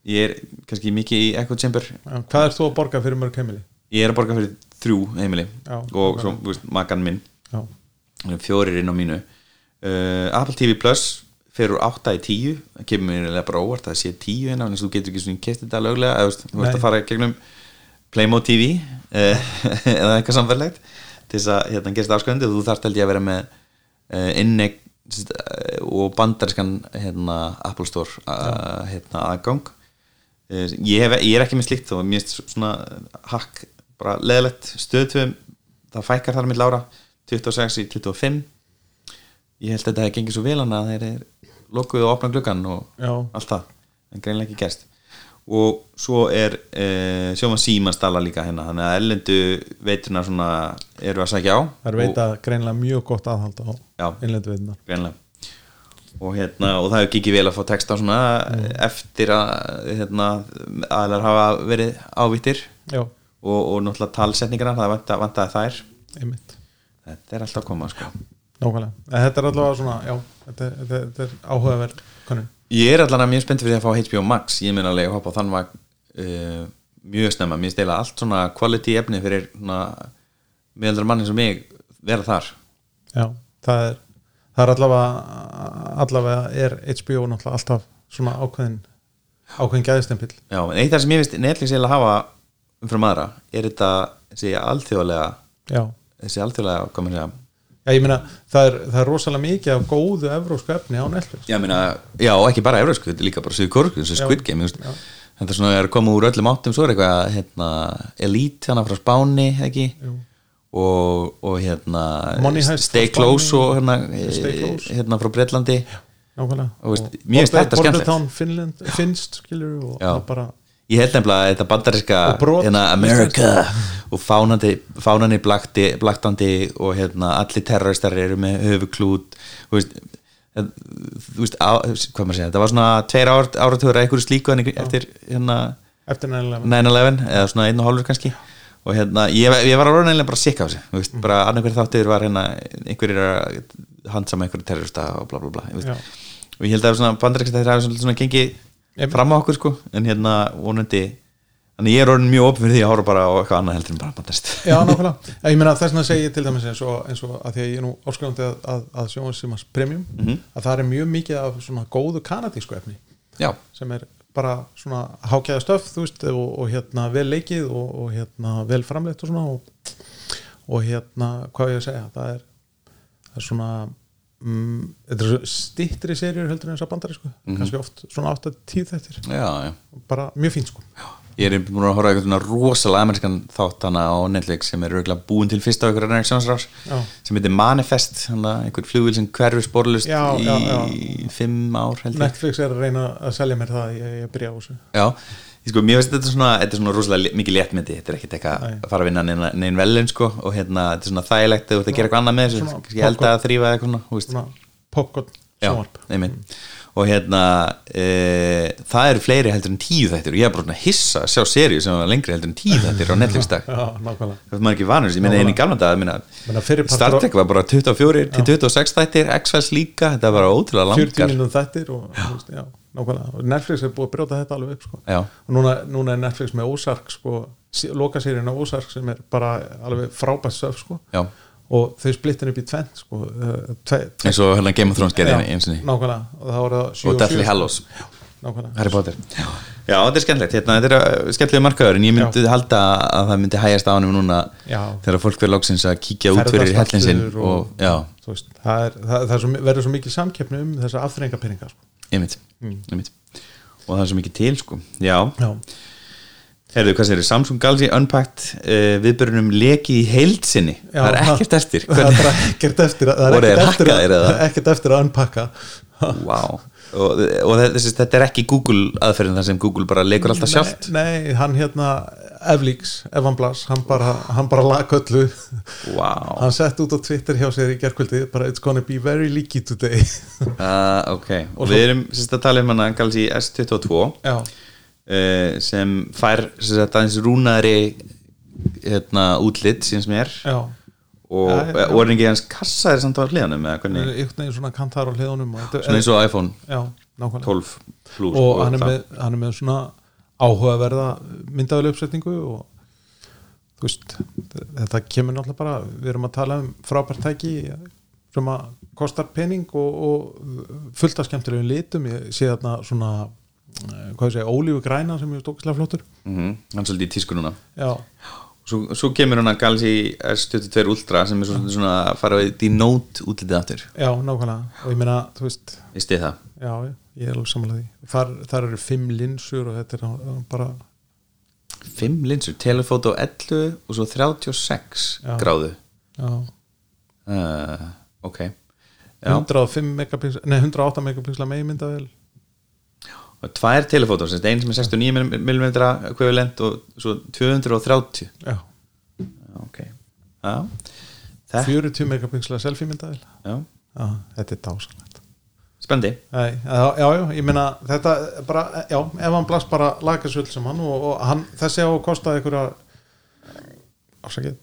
ég er kannski mikið í Echo Chamber. Hvað ert þú að borga fyrir mörg heimili? Ég er að borga fyrir þrjú heimili Já, og svo, veist, makan minn. Já, er fjórir inn á mínu. Uh, Apple TV Plus fer úr 8 í 10 það kemur mér eiginlega bara óvart að sé 10 en þú getur ekki svona keft þetta löglega eða, þú veist, að fara gegnum Playmo TV uh, eða eitthvað samverlegt til þess að hérna, gerst afskjöndi og þú þarft held ég að vera með uh, sem sagt, eh, og bandariskan hérna, Apple Store hérna, aðgang ég, hef, ég er ekki með slíkt og mér er svona hakk bara leðilegt stöðtöfum það fækkar þar með lára 26 í 25 ég held að þetta hefði gengið svo vel hann að þeir er lokuðu og opna gluggan og Já. allt það, en greinlega ekki gerst. Og svo er e, sjóma símanstalla líka hérna þannig að ellendu veiturna svona eru að sækja á það er veita greinlega mjög gott aðhald á Já. innlendu veitunar greinlega og, hérna, og það hefur ekki vel að fá texta svona eftir að hérna, aðlar hafa verið ávittir og, og náttúrulega talsetningarna það vanta, vantaði þær. Einmitt. Þetta er alltaf að koma sko. Nákvæmlega, en þetta er allavega svona já, þetta, er- þetta, þetta er áhugaverð kannun Ég er allan að mjög spennt fyrir að fá HBO Max. Ég meina að hoppa á þann vagn uh, mjög snemma, mér stela allt svona quality efni fyrir meðaldra manni sem mig vera þar. Já, það er það er allavega allavega er HBO náttúrulega alltaf svona ákveðin ákveðin gæðistempill Já, en eitt af það sem ég veist Netflix eiginlega hafa umfram aðra er þetta þessi alþjóðlega Já, þessi alþjóðlega, hvað maður segja já ég meina það er, það er rosalega mikið af góðu evrósku efni á Netflix Já, meina, já, ekki bara Eurósku, þetta er líka bara Suður Korku, þessi. Squid Game þú veist. Þetta er svona er að koma úr öllum áttum svo er eitthvað, hérna, Elite hana frá Spáni, ekki Jú. Og, og hérna Stay Close og hérna, Close. hérna frá Og veist, mér finnst þetta skemmtilegt. Finnst skilur og það bara Ég held nefnilega að þetta bandariska Og hérna, America og fánandi, fánandi blakti, blaktandi og hérna, allir terroristar eru með höfuklút. Þú veist, eh, þú veist á, hvað maður segja, þetta var svona tveir árat, áratugur að einhverju slíku eftir hérna eftir nægilega 9-11 eða svona einn og hálfur kannski og hérna, ég, ég var alveg nefnilega bara sikk á þessu þú veist, bara annarkværi þáttur var hérna einhverjir að handsama einhverju terrorista og bla bla bla og ég held að svona bandaríkst þetta er svona, svona gengið Einmitt. fram á okkur sko en hérna vonandi þannig ég er orðin mjög fyrir því að hóra bara á eitthvað annað heldur en bara bandarist Já, nákvæmlega, ég meina þess segi ég til dæmis eins og, eins og að því að ég er nú áskrifandi að, að, að sjónvarsímas premium Mhm. að það er mjög mikið af svona góðu kanadísku efni já, sem er bara svona hákjæða stöf veist og, og hérna vel leikið og, og hérna vel framleitt og svona og, og hérna hvað ég að segja það er, það er svona mm, stittri serjur heldur en þess að bandarísku kannski oft svona 8-10 þettir já, já. Bara mjög fínt sko ég er búin að horfa eitthvað svona rosalega amerískan þáttana á Netflix sem er örgulega búin til fyrsta á einhverja reaktionsrás sem heitir Manifest einhver flugvil sem hverfur sporlust Já, í já, já. fimm ár held ég. Netflix er að reyna að selja mér það ég, ég byrja á þessu. Já, ég sko, mér finnst þetta svona, þetta er svona rosalega le- mikið léttmyndi, þetta er ekkert eitthvað að fara að vinna neina, neinn velun sko og hérna, þetta er svona þægilegt að þú ert að gera eitthvað annað með þessu, kannski elda að þrýfa eitthvað svona, þú veist, popcorn einmitt og hérna, e, það eru fleiri heldur en tíu þættir. Og ég er bara svona hissa að sjá seríu sem var lengri heldur en tíu þættir á Netflix dag. Já, nákvæmlega. Það er ekki vanur, ég minna einu í gamla dag Star Trek var bara 24 til 26 þættir X-Files líka, þetta var bara ótrúlega 40 langar minnum þættir og, já, nákvæmlega. og Netflix er búið að brjóta þetta alveg upp sko. Já. og núna, núna er Netflix með Ozark sko, lokaseríun á Ozark sem er bara alveg frábært söf sko. Já, og þau splittin upp í tvent sko, uh, tve, tve, eins og hérna Game of Thrones gerði eins og nákvæmlega. Og Deathly. Hallows. Nákvæmlega. Harry Potter. Já, Já þetta er skemmtilegt, hérna, þetta er uh, skemmtilega markaður en ég myndi halda að það myndi hægast á hann núna Já. þegar fólk verður loksins að kíkja út fyrir hellinsinn já, það, er, það, það er svo, verður svo mikið samkeppni um þessa afþrengapeninga sko. einmitt, einmitt. Og það er svo mikið til sko. Já, já, herðu, hvað segir Samsung Galaxy Unpacked uh, viðbörunum leki í heildsinni Já, það er ekkert eftir. það Hvernig, er ekkert eftir að- það er ekkert eftir, að- eða? ekkert eftir að unpakka wow. og, og þessi, þetta er ekki Google aðferðin þar sem Google bara lekur alltaf sjálft? nei, hann hérna Evlíks, Evan Blas, hann bara hann bara lag öllu. Wow. hann sett út á Twitter hjá sér í gerkvöldi bara it's gonna be very leaky today. Uh, ok, og við erum sérst að tala um hana Galaxy S22 já, uh, sem fær aðeins rúnaðri hérna, útlit síðan sem er já og, er ekki hans kassa er samt á hliðanum hvernig, einhvern veginn svona kantar á þetta- svona eins og iPhone. Já, nákvæmlega. 12 plus og hann er, með, hann er með svona áhugaverða myndaðal uppsetningu og þú veist þetta kemur náttúrulega bara við erum að tala um frábært tæki sem að kostar pening og, og fullt af skemmtilegum litum. Ég sé þarna svona eh, hvað ég segja, ólífu græna sem er stókislega flottur. Mhm, hann er svolítið í tísku núna. Svo, svo kemur hann að Galaxy S22 Ultra sem er svona, svona fara í Note útlitið aftur. Já, nákvæmlega. Og ég meina, þú veist, ég stið það? Já, ég er alveg samanlega því. Þar, þar eru fimm linsur og þetta er bara 5 linsur, telephoto 11 og svo 36 Já. gráðu. Já, uh, ok. Já. 105 megapixla, nei 108 megapixla meginmyndavél. og tvær telefótor, sem sagt, ein sem er 69 mm ekvivalent og svo 230 já, ok. Já. Þetta, 40 megapixla selfie myndavél já, já, þetta er dásalegt spendi já, já, ég meina þetta bara, já, ef hann blast bara lagasvöld sem hann og, og hann, þessi á að kosta einhverja ásakið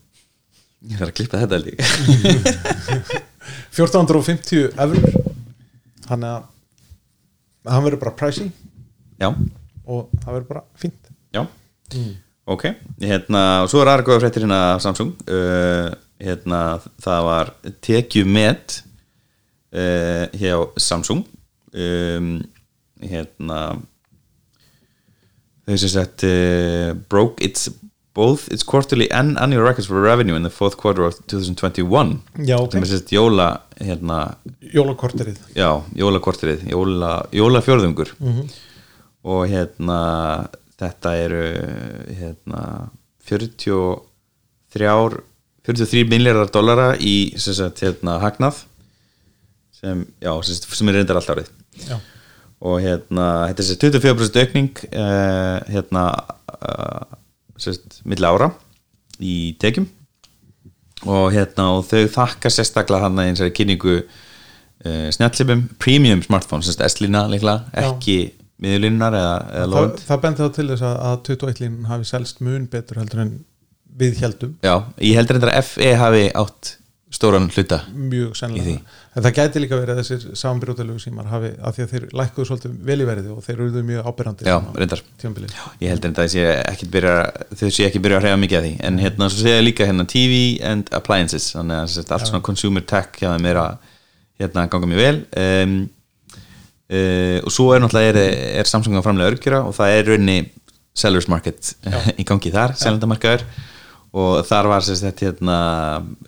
ég þarf að klippa þetta líka. 1450 eurur hann er að hann verður bara pricey já, og það verður bara fínt. Já. Ok, hérna, og svo er aðra góða fréttir hérna Samsung. Uh, hérna, það var tekju met uh, hjá Samsung. Um, hérna þau sem sagt uh, broke its both its quarterly and annual records for revenue in the fourth quarter of 2021 Já, ok. sem er sérst jóla hérna, jólakorterið. já, jólakorterið jóla, jólafjörðungur og hérna þetta eru hérna 43 43 miljardar dollara í sem sagt hérna hagnað sem, já, sem, er reyndar allt árið. Já. og hérna þetta er sem sagt 24% aukning uh, hérna sagt milli ára í tekjum. Og hérna og þau þakka sérstaklega hann að eins og kynningu uh, snjallipum premium smartphone, sagt S-lína líklega, ekki miðurlínunar eða, eða það, lóðund það bendi þá til þess að, að 21 lín hafi selst mun betur heldur en við heldum Já, ég heldur reyndar að FE hafi átt stóran hluta mjög sennilega. en það gæti líka verið að þessir samanbyrjóðalegu símar hafi, af því að þeir lækkuðu svolítið vel í verði og þeir eruðu mjög ábyrrandi Já, reyndar. tímabilið. Ég heldur reyndar að þau sé ekki byrja að hreyfa mikið að því. En hérna svo segja líka hérna TV and appliances. Þannig að allt svona consumer tech hjá þeim er að hérna ganga mjög vel. Um, uh, og svo er náttúrulega er, er Samsung að framlega örgjura og það er raunni sellers market í gangi þar, seljandamarkaður. Og þar var sagt hérna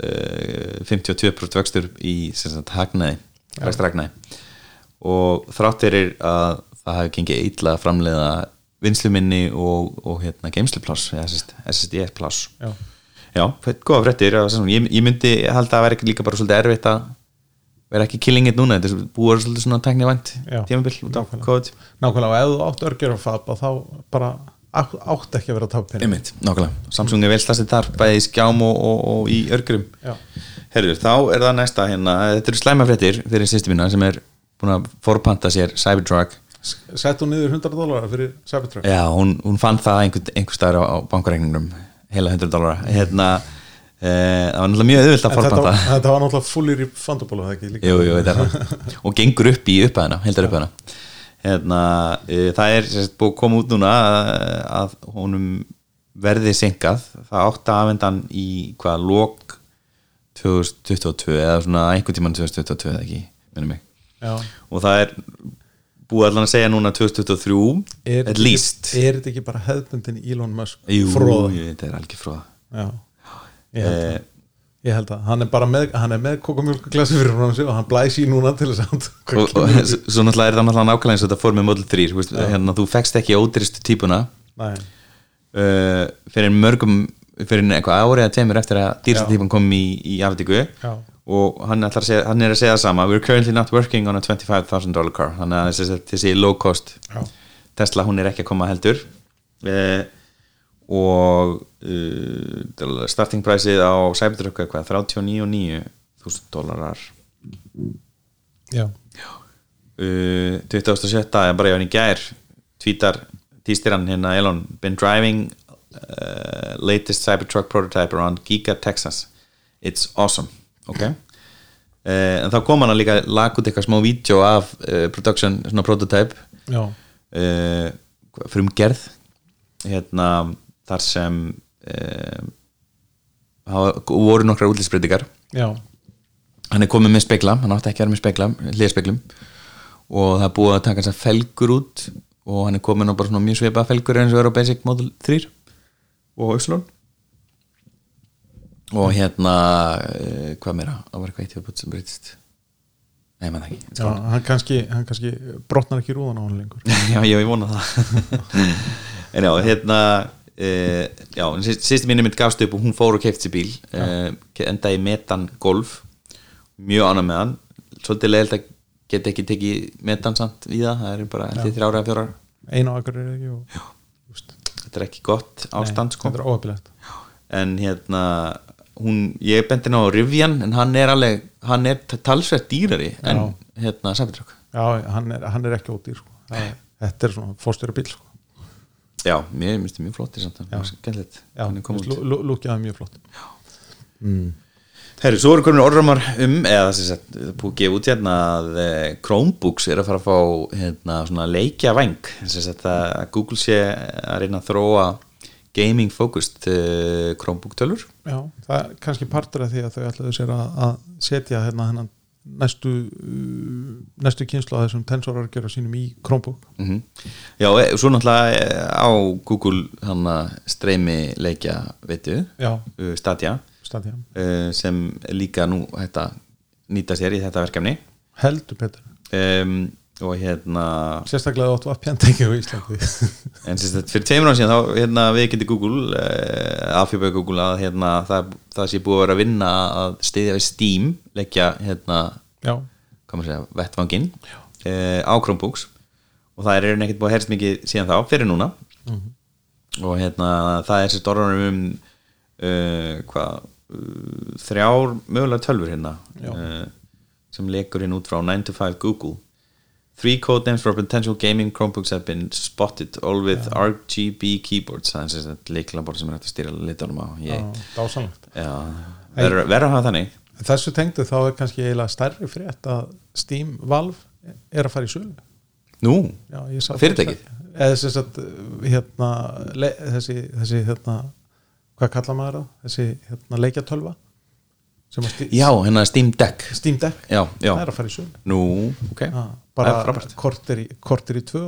uh, 52% vöxtur í sagt hagnaði, rekstragnaði og þrátt fyrir að það hafi gengið illa að framleiða vinsluminni og, og hérna geimslupláss, eða SSD pláss. Já. Já, góða fréttir ég, ég myndi halda að vera líka bara svolítið erfitt að vera ekki killing it núna, þetta er búið svolítið svona tækni vænt Já, tímabil út á. COVID. Nákvæmlega, og ef þú átt örgjör að fab þá bara átt ekki að vera penning Einmitt, nákvæmlega, Samsung er vel stastið þar bæði í skjám og, og, og í örgurum Já. Herður, þá er það næsta hérna, þetta eru slæmafréttir fyrir sýstu mína sem er búin að forpanta sér Cybertruck. Sett hún niður 100 dólarar fyrir Cybertruck. Já, hún, hún fann það einhver, einhver staðar á, á bankareikningnum. Heila 100 dólara hérna, það var náttúrulega mjög auðvilt að En þetta, þetta var náttúrulega fullir í fandabólu Jú, jú, og gengur upp í upphæðina, heldar upphæðina hérna, e, það er sérst, búið að koma út núna að, að honum verði senkað það átti að afendan í hvað lok 2022 eða svona einhvern tímann 2022 eða ekki, minnum mig. Já. og það er búið allan að segja núna 2023 Er at least. er þetta ekki bara hefðbundin Elon Musk fróða? jú, þetta er algjör fróða Já. Ég, held Eh, að, ég held að hann er bara með hann er með kokumjölkuglassi fyrir hann og hann blæs í núna til þess að og, og svo náttúrulega er það náttúrulega nákvæmlega eins og þetta fór með Model 3 þú veist, hérna, þú fekst ekki ódýristu típuna. Uh, fyrir mörgum fyrir eitthvað árið að teimur eftir að dýrsta Já. típan kom í, í afdíku og hann, að segja, hann er að segja það sama we're currently not working on a $25,000 dollar car. Þannig að þessi low cost Já. Tesla hún er ekki að koma heldur. Uh, og uh, starting priceið á Cybertruck er hvað 39.900 dólarar. Já, uh, 27. er bara jáðin í gær tvítar týstir hann hérna Elon been driving uh, latest Cybertruck prototype around Giga, Texas. It's awesome. Ok. Uh, en þá kom hann að líka lag út eitthvað smá vídeo af uh, production, svona prototype. Já, uh, frumgerð. Hérna þar sem hafa- voru nokkrar útlýsbreytingar hann er komið með spekla, hann átti ekki að vera með spekla hliðspeklum og það er búið að taka þess að felgur út og hann er komið nú bara svona mjög svipað felgur eins og er á Basic Model 3 og Ypsilon og hérna uh, hvað meira, það var eitthvað eitt viðbútt sem breytist nei maður ekki. Já hann, kannski, hann kannski brotnar ekki rúðan á hann lengur. Já, já, ég vona það. En já, hérna uh, já, sýsti minni mitt gafst upp og hún fór og keift sér bíl uh, endaði metan golf. Mjög annað með hann. Svolítið leiðilt að geta ekki tekið metansamt í það, það er bara ég þrjára eða fjórar, einu á akkur er ekki og, þetta er ekki gott ástand sko. þetta er óöfilegt en hérna hún, ég bendi ná á Rivian en hann er alveg, hann er talsvert dýrari en Já. hérna Cybertruck já, hann er, hann er ekki ódýr sko. Þetta er svona fórstjóra bíl sko. Já, mér finnst það mjög flottir samt, það Já. var skemmtilegt já, hann er komið út. Lúkjaði mjög flott. Herri, svo eru komin orðramar um eða þess að það er búið að gefa út hérna að eh, Chromebooks er að fara að fá hérna, svona leikja þess að Google sé að reyna að þróa gaming focused uh, Chromebook tölur. Já, það er kannski partur af því að þau ætlaðu sér að, að setja hérna hennan næstu uh, næstu kynslu að þessum tensorar gera sínum í Chromebook. Mm Já, e, svo náttúrulega eh, á Google streymi leikja veitu, uh, Stadia staðja uh, sem líka nú hægt að nýta sér í þetta verkefni. Heldur betur, um, og hérna sérstaklega áttu að pjanta ekki á Íslandi. En sagt, fyrir tveimur án síðan þá hérna, við getum Google uh, afhjöpaði Google að hérna, það, það sé búið að vera að vinna að stiðja við Steam leggja hérna, vettvangin uh, á Chromebooks. Og það er einhvern ekkert búið að herst mikið síðan þá fyrir núna. Og hérna það er sér orðanum um uh, hvað uh, þrjár mögulega tölfur hérna uh, sem lekur hérna út frá 9 to 5 Google Three codenames for potential gaming Chromebooks have been spotted all with RGB keyboards. Það er sem sagt leiklabor sem er hægt að stýra litunum á dásanlegt verður að hafa þannig? Þessu tengdu þá er kannski eiginlega stærri frétt að Steam Valve er að fara í sölu. Nú. Fyrirtækið? eða sagt hérna, þessi, þessi hérna, hvað kalla maður það? Þessi hérna, sti- já, hérna Steam Deck. Steam Deck. Já, já, það er að fara í sölu. Nú, ok. Já, bara kortir í, kortir í tvö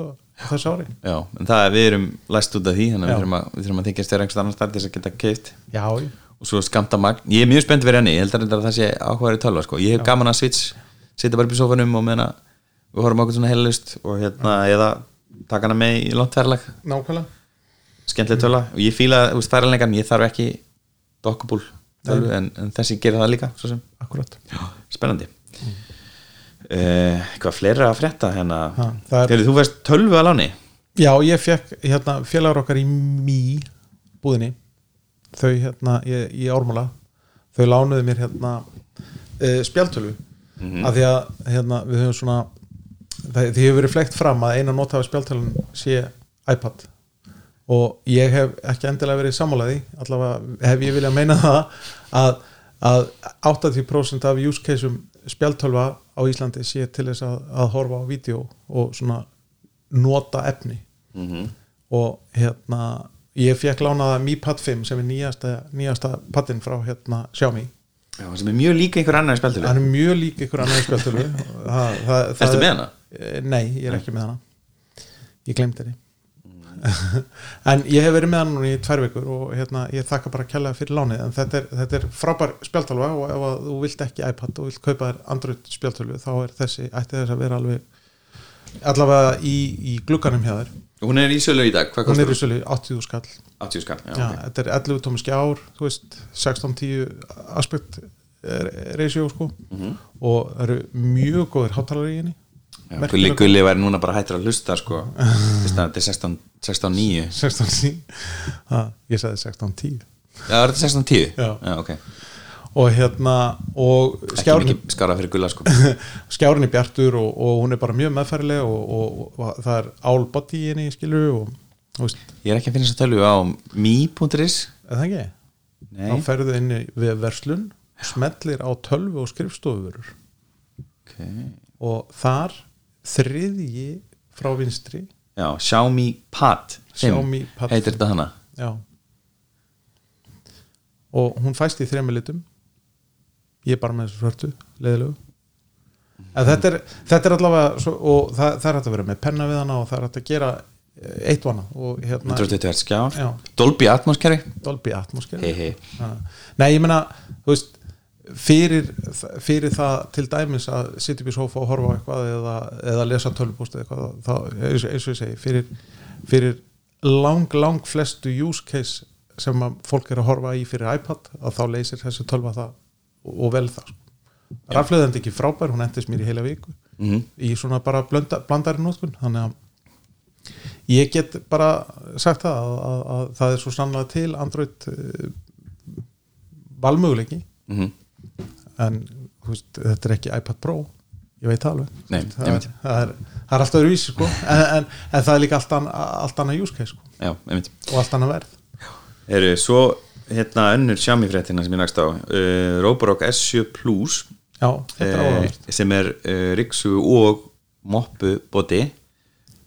þessu ári. Já, en það er, við erum læst út af því þannig að Já. við þurfum að, við þurfum að þykja stjórn einhvers annars þar til þess að geta keift já, já, og svo skamta magn, ég er mjög spennt fyrir henni ég held að það sé áhugaður í tölva sko. ég hef gaman að switch, sitja bara upp í sofanum og meðan að við horfum okkur svona heilust og hérna, eða taka hana með í lóntverðlag, nákvæmlega. Skemmtileg tölva. Og ég veist, færilegan, ég þarf ekki dockable tölvu, en, en þessi gerir það líka, svo sem, akkurat. Já, spennandi uh, hvað fleira að frétta hérna, er- Heyrðu, þú veist tölvu að láni? Já, ég fekk hérna, félagur okkar í mý búðinni. Þau hérna í, í ármála þau lánuðu mér hérna uh, spjaltölu af því að hérna, við höfum svona það, því hefur verið flekt fram að eina nota af spjaltölun sé iPad. Og ég hef ekki endilega verið sammálaði allavega hef ég viljað meina það að, að 80% af use caseum spjaltölva á Íslandi sé til þess að, að horfa á vídeo og svona nota efni. Og hérna ég fekk lánaða Mi Pad 5 sem er nýjasta, nýjasta paddin frá hérna Xiaomi. Já, sem er mjög líka einhver annar spjaldtölu hann er mjög lík ykkur annar spjaltölu það, það, það Ertu er- með hana? Eh, Nei, ég er ekki með hana. Ég glemdi henni en ég hef verið með hann núna í tvær vikur og hérna, ég þakka bara kjærlega fyrir lánið en þetta er, þetta er frábær spjaltölva og ef að þú vilt ekki iPad og vilt kaupa þér Android spjaltölu þá er þessi, ætti þess að vera alveg allavega í, í glugganum hjá þér hún er í sölu í dag, hvað hún er kostar í sölu 80 skall 80 skall, já, Já, ok. þetta er 11 tómi skjár þú veist, 16-10 aspekt eh, ratio sko og það eru mjög góðir hátalari í henni Gulli Gulli væri núna bara hættur að hlusta sko, þetta er 16 16.9 16.10 Ha, ég sagði 16.10 Já, er þetta 16.10? Já. Já, ok. Og hérna og Gulla sko. Skjárni bjartur og, og hún er bara mjög meðfærileg og, og, og það er álbody í henni Ég er ekki að finna þess að tölvu á mi.is það þá ferðu inn í við verslun smellir á tölvu og skrifstofurur ok og þar þriðji frá vinstri Já, Xiaomi Pad 5 Xiaomi Pad Heitir 5. þetta hana? já og hún fæst í þremur litum ég er bara með þessu svörtu leiðilegu en þetta er, þetta er allavega svo, og það, það er hægt að vera með penna við hana og það er hægt að gera eh, eitt vana hérna 120 Hz skjár Já. Dolby Atmos Dolby Atmos Hei, hei. Ja. Nei, ég meina, þú veist fyrir, fyrir það til dæmis að sitja upp í sofa og horfa eitthvað eða, eða lesa tölvupúst eða eitthvað þá, eins, og- ég segi, fyrir, fyrir lang, lang flestu use case sem fólk er að horfa í fyrir iPad að þá leysir þessi tölva það og, vel það rafleðandi ekki frábær, hún endist mér í heila viku Mhm. í svona bara blönda, blandari nótkun þannig að ég get bara sagt það að, að, að það er svo sannlega til Android uh, valmöguleiki Mhm. En veist, þetta er ekki iPad Pro. Ég veit alveg. Nei, það, er, það, er, það er alltaf öðruvísi sko. en, en, en það er líka allt, an, allt annað use case sko. Já, og allt annað verð. Eru, svo hérna önnur Xiaomi fréttina sem ég nægst á. Uh, Roborock S7 Plus já, þetta er eh, sem er uh, Riksu og Moppu boti.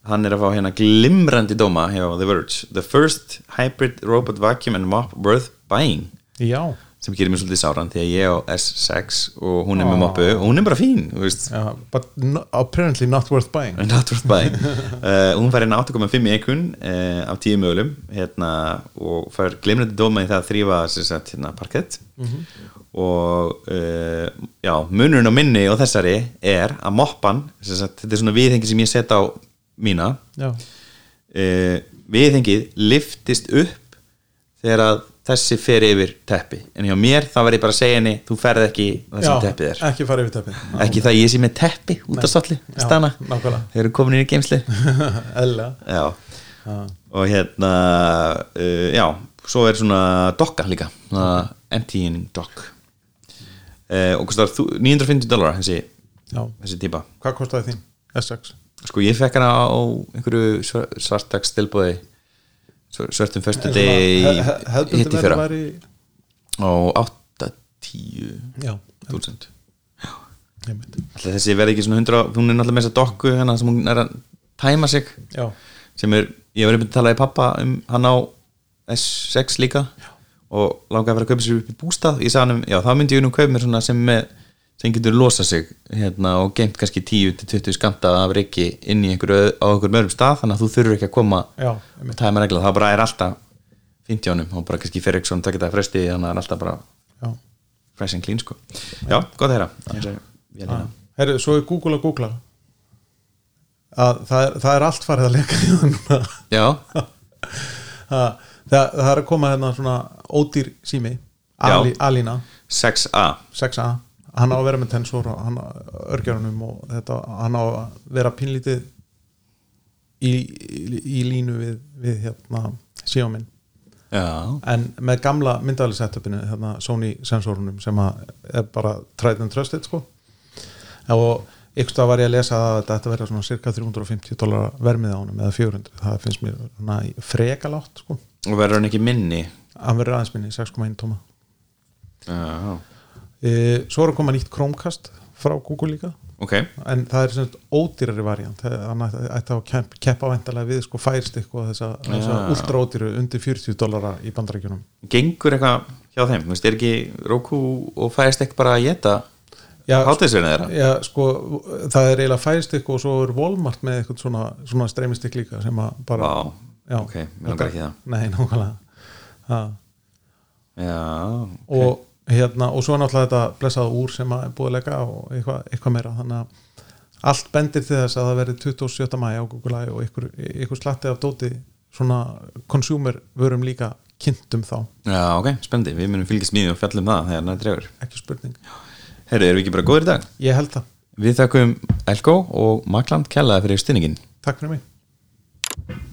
Hann er að fá hérna glimrandi dóma hjá The Verge. The first hybrid robot vacuum and mop worth buying. Já, sem gerir mér svolítið sáran því að ég á S6 og hún er með Ó. moppu og hún er bara fín já, but no, apparently not worth buying. Not worth buying. Uh, hún fær hérna 8,5 í ekun uh, af 10 mögulegum hérna, og fær glimrandi dóma í það að þrýfa hérna, parkett. Og uh, já, munurinn á minni og þessari er að moppan sagt, þetta er svona viðhengi sem ég set á mína. Uh, viðhengið liftist upp þegar að þessi fer yfir teppi. En hjá mér þá verð ég bara að segja henni þú ferð ekki það sem teppið er. ekki fara yfir teppið. Ekki það ég sé með teppi út af stana, nákvæmlega. þeir eru komin inn í geimsli já, og hérna uh, já, svo er svona dokka líka, emptying dock uh, og kostar þú- 950 dólar þessi, já. þessi típa. Hvað kostaði þín? S6 sko ég fekk hana á einhverju svartags tilbúði svörtum degi hefðbundi hitti verið fyrra. á 8-10 já, þúsund. einmitt. Alltaf þessi verði ekki svona 100 hún er náttúrulega með þessa dokku hérna sem hún er að tæma sig. Já, sem er, ég var einmitt að tala í pappa um hann á S6 líka já. og langaði að vera að kaupa sér upp í bústað. Ég sagði hann um, já þá myndi ég nú kaupa mér svona sem með sem getur losa sig hérna, og geimt kannski 10-20 skamta af reiki inn í einhverju, á einhverjum öðrum stað þannig að þú þurfur ekki að koma já, og einmitt. tæma regla, það bara er alltaf fínt hjá honum og bara kannski fyrir ekki svona takkið það fresti þannig að það er alltaf bara já. fresh and clean sko. Já, gott að heyra. Það er- er. Herru, svo er Google að googla. Að það er, það er allt farið að leka í það já, það, það, það er að koma hérna svona ódýr sími Ali, Alina. 6A 6A, hann á að vera með tensor og hann á örgjörunum og þetta, hann á að vera pínlítið í, í, í línu við, við hérna já, en með gamla myndavæli setupinu hérna, Sony sensorunum sem er bara tried and trusted sko. Og ykkur stað var ég að lesa að þetta vera svona cirka 350 dólar vermið á honum eða 400, það finnst mér frekalátt sko, og verður hann ekki minni? Hann verður aðeins minni 6,1 tóma. Já, svo er að koma nýtt Chromecast frá Google líka. Ok. En það er svona ódýrari variant. Hann ætti ætti að kepp, keppa væntalega við sko færstikk og þessa, þessa Já. ultra ódýru undir 40 dólara í bandarækjunum gengur eitthvað hjá þeim, þú veist, er ekki Roku og fæðist ekki bara að geta Já, hátíðsverðin þeirra? Já, sko, það er eiginlega færistikk og svo er Walmart með eitthvað svona, svona streymistikk líka sem að bara Vá, já, ok, mér langar ekki það. Nei, nákvæmlega. Já, og, hérna, og svo náttúrulega þetta blessað úr sem að búið að leggja og eitthvað, eitthvað meira. Þannig að allt bendir til þess að það verði 27. mæ á Google I og ykkur, ykkur slatti af dóti svona consumer vörum líka kynntum þá, já, ok, spendi við munum fylgjast mjög og fjallum það þegar það drefur ekki spurning. Herru, erum við ekki bara góðir í dag? Ég held það, Við þakkum Elko og Makland kellaði fyrir stuðningin takk fyrir mig